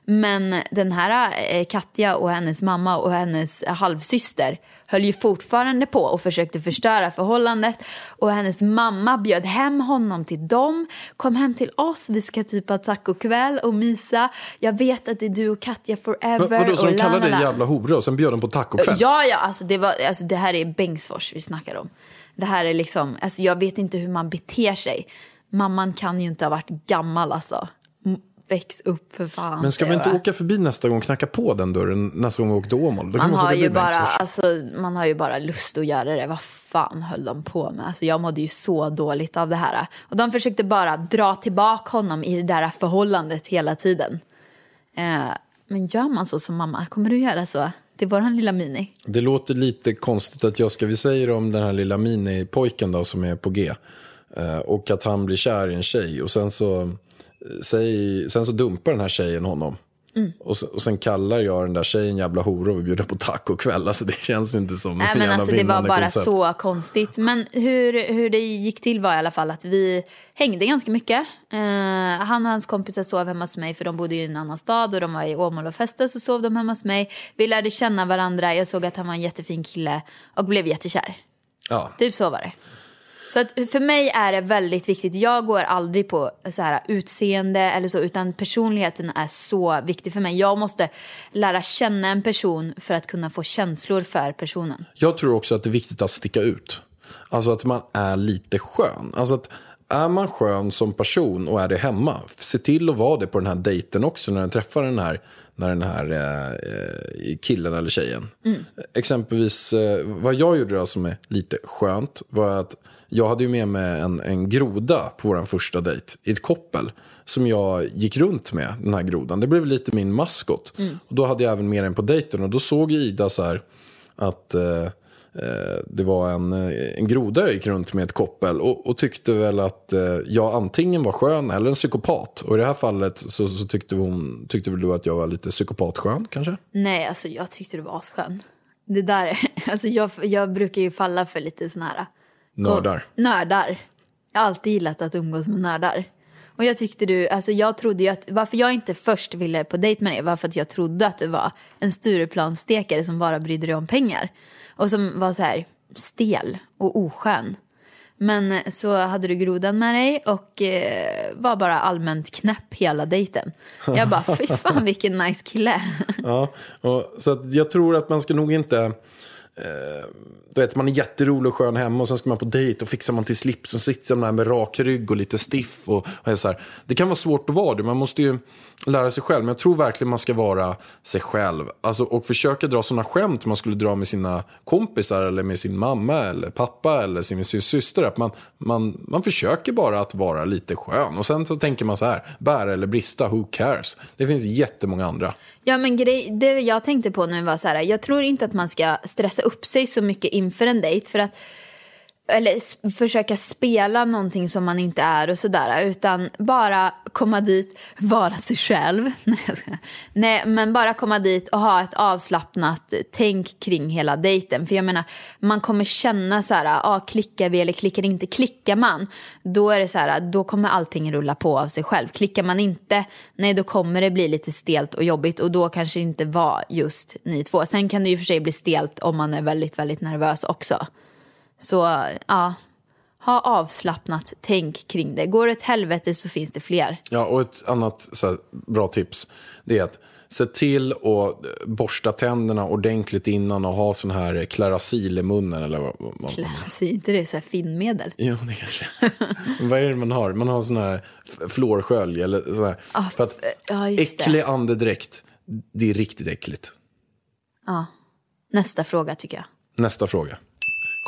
Men den här eh, Katja och hennes mamma och hennes halvsyster höll ju fortfarande på och försökte förstöra förhållandet. Och hennes mamma bjöd hem honom till dem. Kom hem till oss, vi ska typ ha tacokväll och mysa. Jag vet att det är du och Katja forever. Men, vadå, så de la, kallade la, dig la. jävla hora och sen bjöd de på tacokväll? Ja, ja, alltså det, var, alltså det här är Bengtsfors vi snackar om. Det här är liksom, alltså jag vet inte hur man beter sig. Mamman kan ju inte ha varit gammal alltså. Väx upp för fan. Men ska vi inte bara. åka förbi nästa gång och knacka på den dörren nästa gång vi åker till Åmål? Då Man få har, ju bara, alltså, man har ju bara lust att göra det. Vad fan höll de på med? Alltså, jag mådde ju så dåligt av det här. Och de försökte bara dra tillbaka honom i det där förhållandet hela tiden. Eh, men gör man så som mamma? Kommer du göra så? till våran lilla mini? Det låter lite konstigt att jag ska, vi säger om den här lilla minipojken då som är på G. eh, Och att han blir kär i en tjej och sen så, säg, sen så dumpar den här tjejen honom. Mm. Och, sen, och sen kallar jag den där tjejen jävla hora och vi bjuder på tacokväll. Alltså det känns inte som Nej, en men alltså, det var bara koncept. så konstigt. Men hur, hur det gick till var i alla fall att vi hängde ganska mycket. Eh, han och hans kompisar sov hemma hos mig för de bodde i en annan stad och de var i Åmål och festade så sov de hemma hos mig. Vi lärde känna varandra, jag såg att han var en jättefin kille och blev jättekär. Ja. Typ så var det. Så att för mig är det väldigt viktigt. Jag går aldrig på så här utseende eller så, utan personligheten är så viktig för mig. Jag måste lära känna en person för att kunna få känslor för personen. Jag tror också att det är viktigt att sticka ut. Alltså att man är lite skön. Alltså att är man skön som person och är det hemma, se till att vara det på den här dejten också när du träffar den här, när den här eh, killen eller tjejen. Exempelvis, eh, vad jag gjorde då som är lite skönt var att jag hade ju med mig en, en groda på vår första dejt i ett koppel. Som jag gick runt med, den här grodan. Det blev lite min maskot. Och då hade jag även med den på dejten och då såg Ida så här att eh, det var en, eh, en groda jag gick runt med ett koppel och, och tyckte väl att eh, jag antingen var skön eller en psykopat. Och i det här fallet så, så tyckte, hon, tyckte väl du att jag var lite psykopatskön kanske? Nej, alltså jag tyckte du var asskön. Det där, alltså jag, jag brukar ju falla för lite såna här... Nördar. Och, nördar. Jag har alltid gillat att umgås med nördar. Och jag tyckte du, alltså jag trodde ju att, varför jag inte först ville på dejt med dig var för att jag trodde att du var en Stureplansstekare som bara brydde dig om pengar. Och som var så här stel och oskön. Men eh, så hade du grodan med dig och eh, var bara allmänt knäpp hela dejten. Jag bara, fy fan vilken nice kille. Ja, och, så jag tror att man ska nog inte... Eh, du vet, man är jätterolig och skön hemma och sen ska man på dejt och fixar man till slips och sitter man där med rak rygg och lite stiff. Och, och så här. Det kan vara svårt att vara det, man måste ju lära sig själv. Men jag tror verkligen man ska vara sig själv. Alltså, och försöka dra sådana skämt man skulle dra med sina kompisar eller med sin mamma eller pappa eller sin, sin syster. Att man, man, man försöker bara att vara lite skön. Och sen så tänker man så här, bära eller brista, who cares? Det finns jättemånga andra. Ja men grej, det jag tänkte på nu var så här, jag tror inte att man ska stressa upp sig så mycket inför en dejt för att eller försöka spela någonting som man inte är och sådär utan bara komma dit, vara sig själv. Nej, jag. Nej men bara komma dit och ha ett avslappnat tänk kring hela dejten. För jag menar, man kommer känna så här, ah, klickar vi eller klickar inte? Klickar man, då är det så här, då kommer allting rulla på av sig själv. Klickar man inte, nej då kommer det bli lite stelt och jobbigt och då kanske det inte var just ni två. Sen kan det ju för sig bli stelt om man är väldigt, väldigt nervös också. Så ja, ha avslappnat tänk kring det. Går det åt helvete så finns det fler. Ja, och ett annat här, bra tips det är att se till att borsta tänderna ordentligt innan och ha sån här Clarasil i munnen. Eller vad, vad, Klass, inte det så här finmedel? Jo, det kanske. vad är det man har? Man har sån här fluorskölj eller sån här. För att Ja, just äcklig det. andedräkt, det är riktigt äckligt. Nästa fråga tycker jag. Nästa fråga.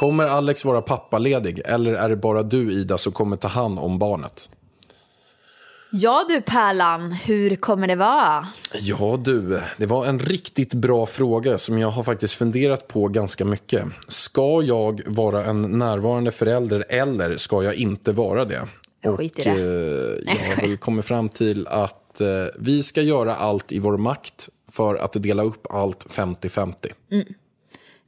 Kommer Alex vara pappaledig eller är det bara du Ida som kommer ta hand om barnet? Ja du Pärlan, hur kommer det vara? Ja du, det var en riktigt bra fråga som jag har faktiskt funderat på ganska mycket. Ska jag vara en närvarande förälder eller ska jag inte vara det? Skit i Och det. eh, jag har kommit fram till att eh, vi ska göra allt i vår makt för att dela upp allt 50-50.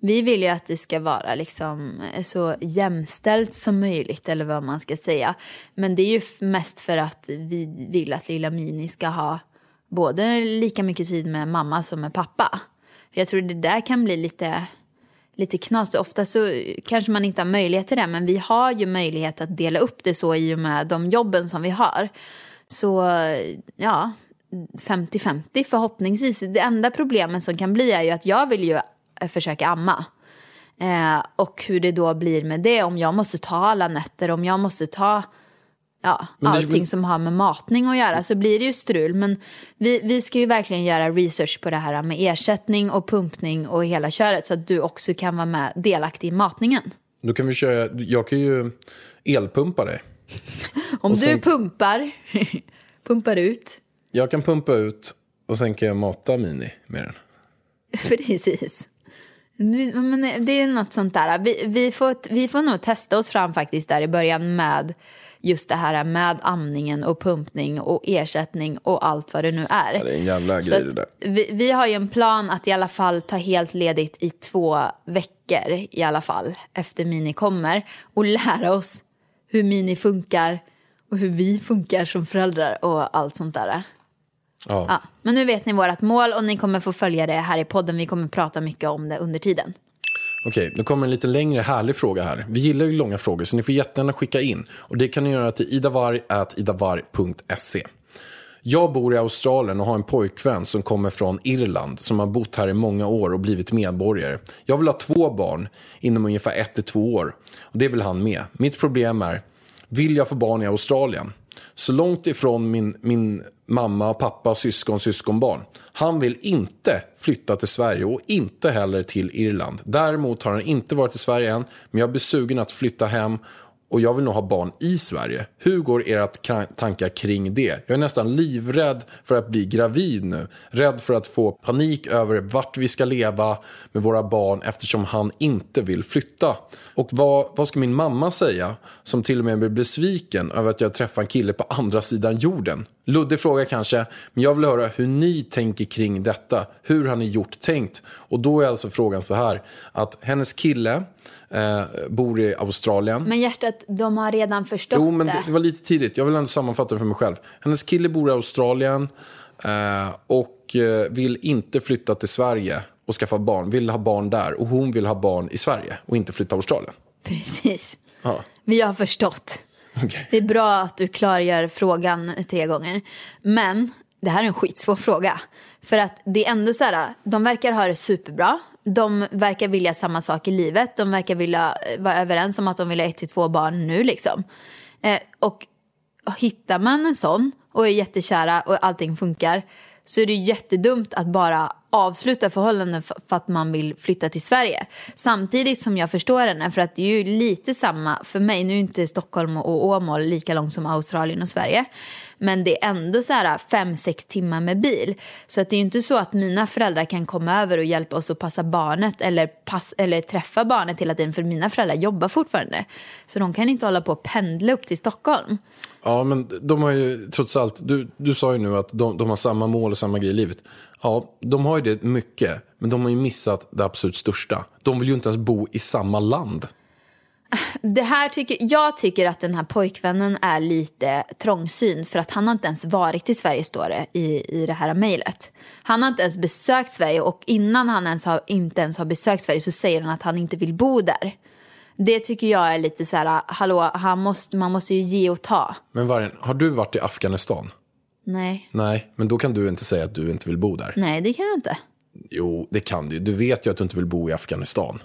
Vi vill ju att det ska vara liksom eh, så jämställt som möjligt eller vad man ska säga. Men det är ju mest för att vi vill att lilla Mini ska ha både lika mycket tid med mamma som med pappa. För jag tror det där kan bli lite, lite knas. Ofta så kanske man inte har möjlighet till det men vi har ju möjlighet att dela upp det så i och med de jobben som vi har. Så ja, 50-50 förhoppningsvis. Det enda problemet som kan bli är ju att jag vill ju försöka amma. Eh, och hur det då blir med det, om jag måste ta alla nätter, om jag måste ta ja, allting som har med matning att göra så blir det ju strul. Men vi, vi ska ju verkligen göra research på det här med ersättning och pumpning och hela köret så att du också kan vara med delaktig i matningen. Då kan vi köra, jag kan ju elpumpa dig. Om Och du sen- pumpar, pumpar ut, Jag kan pumpa ut och sen kan jag mata Mini med den. Precis. Men det är något sånt där. Vi, vi, får, vi får nog testa oss fram faktiskt där i början med just det här med amningen och pumpning och ersättning och allt vad det nu är. Ja, det är en jävla grej det där. Vi, vi har ju en plan att i alla fall ta helt ledigt i två veckor i alla fall efter Mini kommer och lära oss hur Mini funkar och hur vi funkar som föräldrar och allt sånt där. Ja. Ja, men nu vet ni vårt mål och ni kommer få följa det här i podden. Vi kommer prata mycket om det under tiden. Okej, nu kommer en lite längre härlig fråga här. Vi gillar ju långa frågor så ni får jättegärna skicka in. Och det kan ni göra till idavarg.idavarg.se. Jag bor i Australien och har en pojkvän som kommer från Irland som har bott här i många år och blivit medborgare. Jag vill ha två barn inom ungefär ett till två år. Och det vill han med. Mitt problem är, vill jag få barn i Australien? Så långt ifrån min, min mamma, pappa, syskon, syskonbarn. Han vill inte flytta till Sverige och inte heller till Irland. Däremot har han inte varit i Sverige än, men jag blir sugen att flytta hem och jag vill nog ha barn i Sverige. Hur går era tankar kring det? Jag är nästan livrädd för att bli gravid nu. Rädd för att få panik över vart vi ska leva med våra barn eftersom han inte vill flytta. Och vad, vad ska min mamma säga som till och med blir besviken över att jag träffar en kille på andra sidan jorden? Luddig fråga kanske, men jag vill höra hur ni tänker kring detta. Hur har ni gjort tänkt? Och då är alltså frågan så här att hennes kille eh, bor i Australien. Men hjärtat, de har redan förstått Jo, men det, det. det var lite tidigt. Jag vill ändå sammanfatta det för mig själv. Hennes kille bor i Australien eh, och eh, vill inte flytta till Sverige och skaffa barn. Vill ha barn där och hon vill ha barn i Sverige och inte flytta till Australien. Precis. Ja. Vi har förstått. Okej. Det är bra att du klargör frågan tre gånger. Men det här är en skitsvår fråga. För att det är ändå så här, de verkar ha det superbra. De verkar vilja samma sak i livet. De verkar vilja eh, vara överens om att de vill ha ett till två barn nu liksom. Eh, och hittar man en sån och är jättekära och allting funkar så är det jättedumt att bara avsluta förhållanden för att man vill flytta till Sverige. Samtidigt som jag förstår henne, för att det är ju lite samma för mig. Nu är inte Stockholm och Åmål lika långt som Australien och Sverige. Men det är ändå så här fem, sex timmar med bil. Så att det är ju inte så att mina föräldrar kan komma över och hjälpa oss att passa barnet eller, pass, eller träffa barnet hela tiden. För mina föräldrar jobbar fortfarande. Så de kan inte hålla på och pendla upp till Stockholm. Ja, men de har ju trots allt, du, du sa ju nu att de, de har samma mål och samma grej i livet. Ja, de har ju det mycket, men de har ju missat det absolut största. De vill ju inte ens bo i samma land. Det här tycker, jag tycker att den här pojkvännen är lite trångsynt för att han har inte ens varit i Sverige står det i, i det här mejlet. Han har inte ens besökt Sverige och innan han ens har, inte ens har besökt Sverige så säger han att han inte vill bo där. Det tycker jag är lite så här, hallå, han måste, man måste ju ge och ta. Men Vargen, har du varit i Afghanistan? Nej, Nej, men då kan du inte säga att du inte vill bo där. nej det kan jag inte. Jo, det kan du. Du vet ju att du inte vill bo i Afghanistan.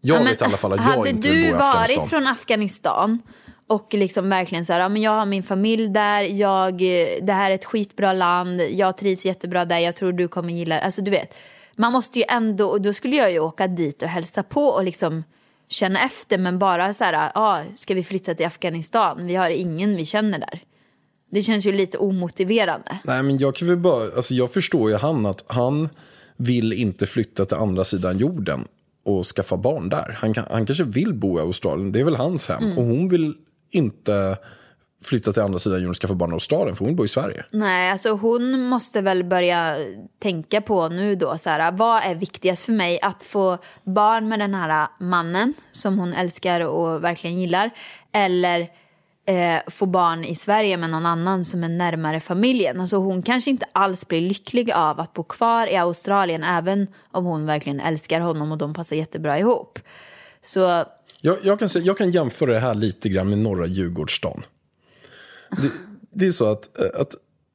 Jag Ja, vet i alla fall att jag hade inte vill du bo i Afghanistan. varit från Afghanistan och liksom verkligen så här, ja, men jag har min familj där, jag, det här är ett skitbra land, jag trivs jättebra där, jag tror du kommer gilla det. Alltså du vet, man måste ju ändå, och då skulle jag ju åka dit och hälsa på och liksom känna efter, men bara så här, ja, ska vi flytta till Afghanistan? Vi har ingen vi känner där. Det känns ju lite omotiverande. Nej, men jag kan väl bara, alltså jag förstår ju han att han vill inte flytta till andra sidan jorden och skaffa barn där. Han, kan, han kanske vill bo i Australien, det är väl hans hem. Mm. Och hon vill inte flytta till andra sidan jorden och skaffa barn i Australien, för hon vill bo i Sverige. Nej, alltså hon måste väl börja tänka på nu då så här, vad är viktigast för mig? Att få barn med den här mannen som hon älskar och verkligen gillar eller eh, få barn i Sverige med någon annan som är närmare familjen. Alltså hon kanske inte alls blir lycklig av att bo kvar i Australien även om hon verkligen älskar honom och de passar jättebra ihop. Så Jag, jag, kan, säga, jag kan jämföra det här lite grann med norra Djurgårdsstaden. Det, det är så att, eh, att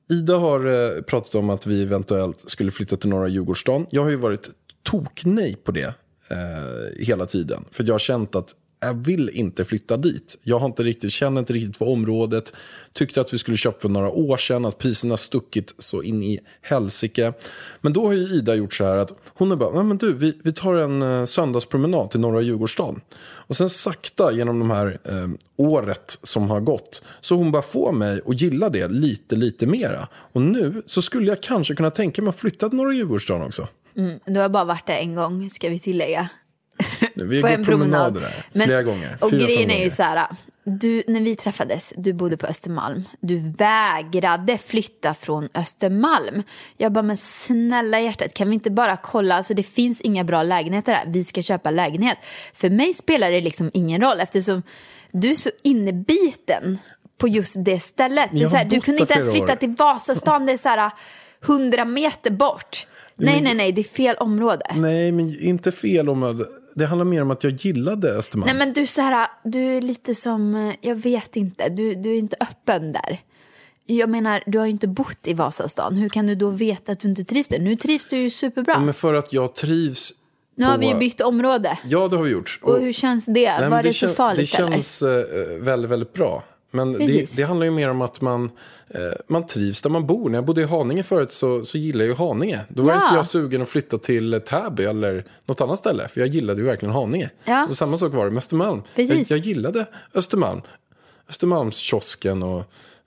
Ida har eh, pratat om att vi eventuellt skulle flytta till norra Djurgårdsstaden. Jag har ju varit toknej på det eh, hela tiden. För jag har känt att jag vill inte flytta dit. Jag har inte riktigt, känner inte riktigt för området. Tyckte att vi skulle köpa för några år sedan, att priserna stuckit så in i helsike. Men då har ju Ida gjort så här att hon är bara, Nej, men du, vi, vi tar en eh, söndagspromenad till norra Djurgårdsstaden. Och sen sakta genom de här eh, året som har gått, så hon bara får mig att gilla det lite, lite mera. Och nu så skulle jag kanske kunna tänka mig att flytta till norra Djurgårdsstaden också. mm, du har bara varit där en gång, ska vi tillägga. Vi på går en promenader promenad. där, flera gånger. Och grejen är ju gånger. så här, du, när vi träffades, du bodde på Östermalm. Du vägrade flytta från Östermalm. Jag bara, men snälla hjärtat, kan vi inte bara kolla? Alltså det finns inga bra lägenheter här, vi ska köpa lägenhet. För mig spelar det liksom ingen roll eftersom du är så innebiten på just det stället. Det är så här, du kunde inte ens flytta år. till Vasastan, det är så här hundra meter bort. Nej, nej, nej, det är fel område. Nej, men inte fel om... Det handlar mer om att jag gillade Östermalm. Nej men du så här, du är lite som, eh, jag vet inte, du, du är inte öppen där. Jag menar, du har ju inte bott i Vasastan. Hur kan du då veta att du inte trivs där? Nu trivs du ju superbra. Men för att jag trivs nu har vi ju bytt område. Ja, det har vi gjort. Och hur känns det? Nej, Var det, så kän- farligt Det känns eh, väldigt, väldigt bra. Men det, det handlar ju mer om att man, eh, man trivs där man bor. När jag bodde i Haninge förut så, så gillade jag ju Haninge. Då var Ja. inte jag sugen att flytta till Täby eller något annat ställe. För jag gillade ju verkligen Haninge. Ja. Och samma sak var det med Östermalm. Jag, jag gillade Östermalm. Östermalmskiosken och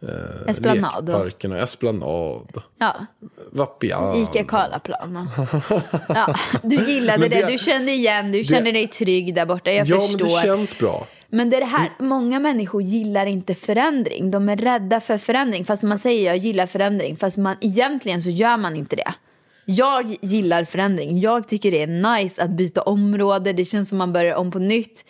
eh, Esplanad. lekparken och Esplanad. Ja, Vapian. Ica Karlaplan. Ja, du gillade det, det- du kände igen, du kände dig trygg där borta. Jag Ja, förstår. men det känns bra. Men det är det här, många människor gillar inte förändring. De är rädda för förändring. Fast man säger jag gillar förändring. Fast man, egentligen så gör man inte det. Jag gillar förändring. Jag tycker det är nice att byta område. Det känns som man börjar om på nytt.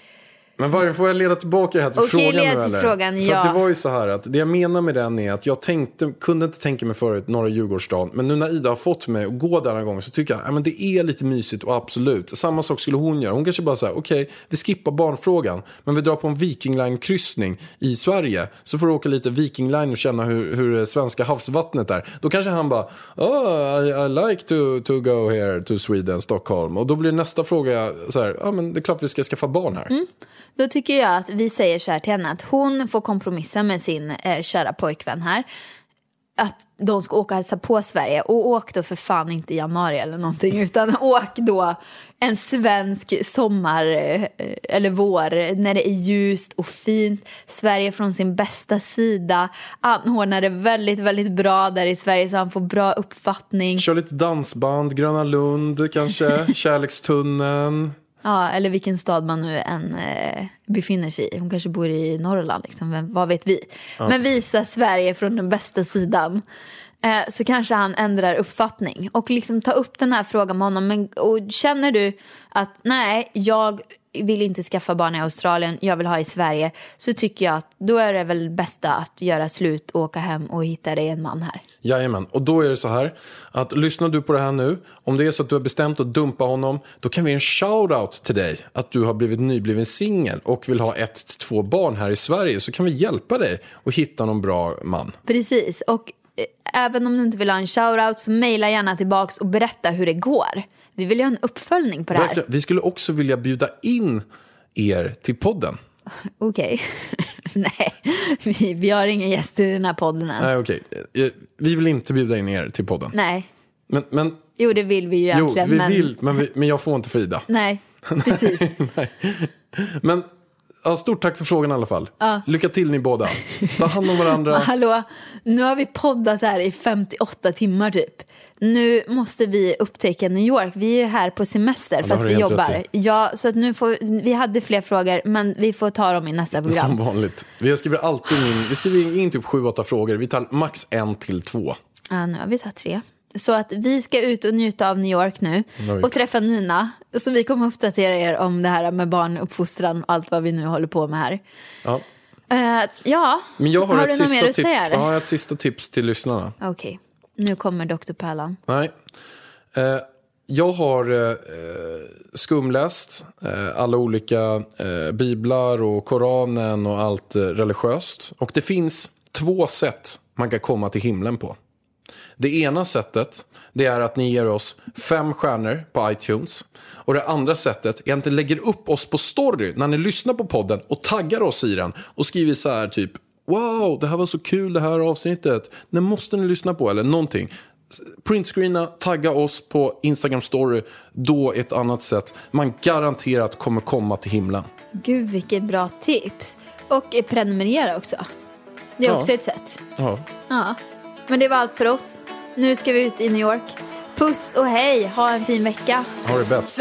Men varför får jag leda tillbaka det här till Okej, frågan leda nu till eller? frågan, För ja. att det var ju så här att det jag menar med den är att jag tänkte, kunde inte tänka mig förut norra Djurgårdsstaden. Men nu när Ida har fått mig att gå där en gång så tycker jag att det är lite mysigt och absolut. Samma sak skulle hon göra. Hon kanske bara säger okej, vi skippar barnfrågan. Men vi drar på en Viking Line-kryssning i Sverige. Så får du åka lite Viking Line och känna hur, hur det svenska havsvattnet är. Då kanske han bara, oh, I, I like to, to go here to Sweden, Stockholm. Och då blir nästa fråga så här, ja men det är klart vi ska skaffa barn här. Mm. Då tycker jag att vi säger så här till henne att hon får kompromissa med sin eh, kära pojkvän här. Att de ska åka och hälsa på Sverige. Och åk då för fan inte i januari eller någonting. Utan åk då en svensk sommar eh, eller vår när det är ljust och fint. Sverige från sin bästa sida. Anordnar det väldigt, väldigt bra där i Sverige så han får bra uppfattning. Kör lite dansband, Gröna Lund kanske, Kärlekstunneln. Ja, eller vilken stad man nu än eh, befinner sig i. Hon kanske bor i Norrland, liksom. Vem, vad vet vi? Men visa Sverige från den bästa sidan. Eh, så kanske han ändrar uppfattning. Och liksom ta upp den här frågan med honom. Men, och känner du att nej, jag vill inte skaffa barn i Australien, jag vill ha i Sverige. Så tycker jag att då är det väl bästa att göra slut, åka hem och hitta dig en man här. Jajamän, och då är det så här att lyssnar du på det här nu, om det är så att du har bestämt att dumpa honom, då kan vi ge en shout-out till dig att du har blivit nybliven singel och vill ha ett till två barn här i Sverige, så kan vi hjälpa dig att hitta någon bra man. Precis, och eh, även om du inte vill ha en shoutout så mejla gärna tillbaks och berätta hur det går. Vi vill ju ha en uppföljning på det här. Vi skulle också vilja bjuda in er till podden. Okej. Nej, vi, vi har ingen gäster i den här podden än. Nej, okej. Eh, Vi vill inte bjuda in er till podden. Nej. Men, men, Jo, det vill vi ju jo, egentligen. vi men... vill, men, vi, men jag får inte Frida. Nej, precis. Men ja, stort tack för frågan i alla fall. Lycka till ni båda. Ta hand om varandra. Hallå, nu har vi poddat här i 58 timmar typ. Nu måste vi upptäcka New York. Vi är här på semester det fast har vi jobbar. Ja, så att nu får, vi hade fler frågor men vi får ta dem i nästa Som program. vanligt. Vi skriver alltid in, vi skriver in typ sju, åtta frågor. Vi tar max en till två. Ja, nu har vi tagit tre. Så att vi ska ut och njuta av New York nu och träffa Nina. Så vi kommer uppdatera er om det här med barnuppfostran och allt vad vi nu håller på med här. Ja. Eh, ja, Men jag har, har ett du något sista mer att tips. säga? Ja, ett sista tips till lyssnarna. Okej, nu kommer Dr. Pärlan. Nej. Eh, jag har eh, eh, skumläst eh, alla olika eh, biblar och Koranen och allt eh, religiöst. Och det finns två sätt man kan komma till himlen på. Det ena sättet det är att ni ger oss fem stjärnor på iTunes. Och det andra sättet är att ni lägger upp oss på story när ni lyssnar på podden och taggar oss i den och skriver så här typ Wow, det här var så kul det här avsnittet. Det måste ni lyssna på eller någonting. Printscreena, tagga oss på Instagram story. Då ett annat sätt man garanterat kommer komma till himlen. Gud, vilket bra tips. Och prenumerera också. Det är Ja. också ett sätt. Ja. Ja, men det var allt för oss. Nu ska vi ut i New York. Puss och hej, ha en fin vecka. Ha det bäst.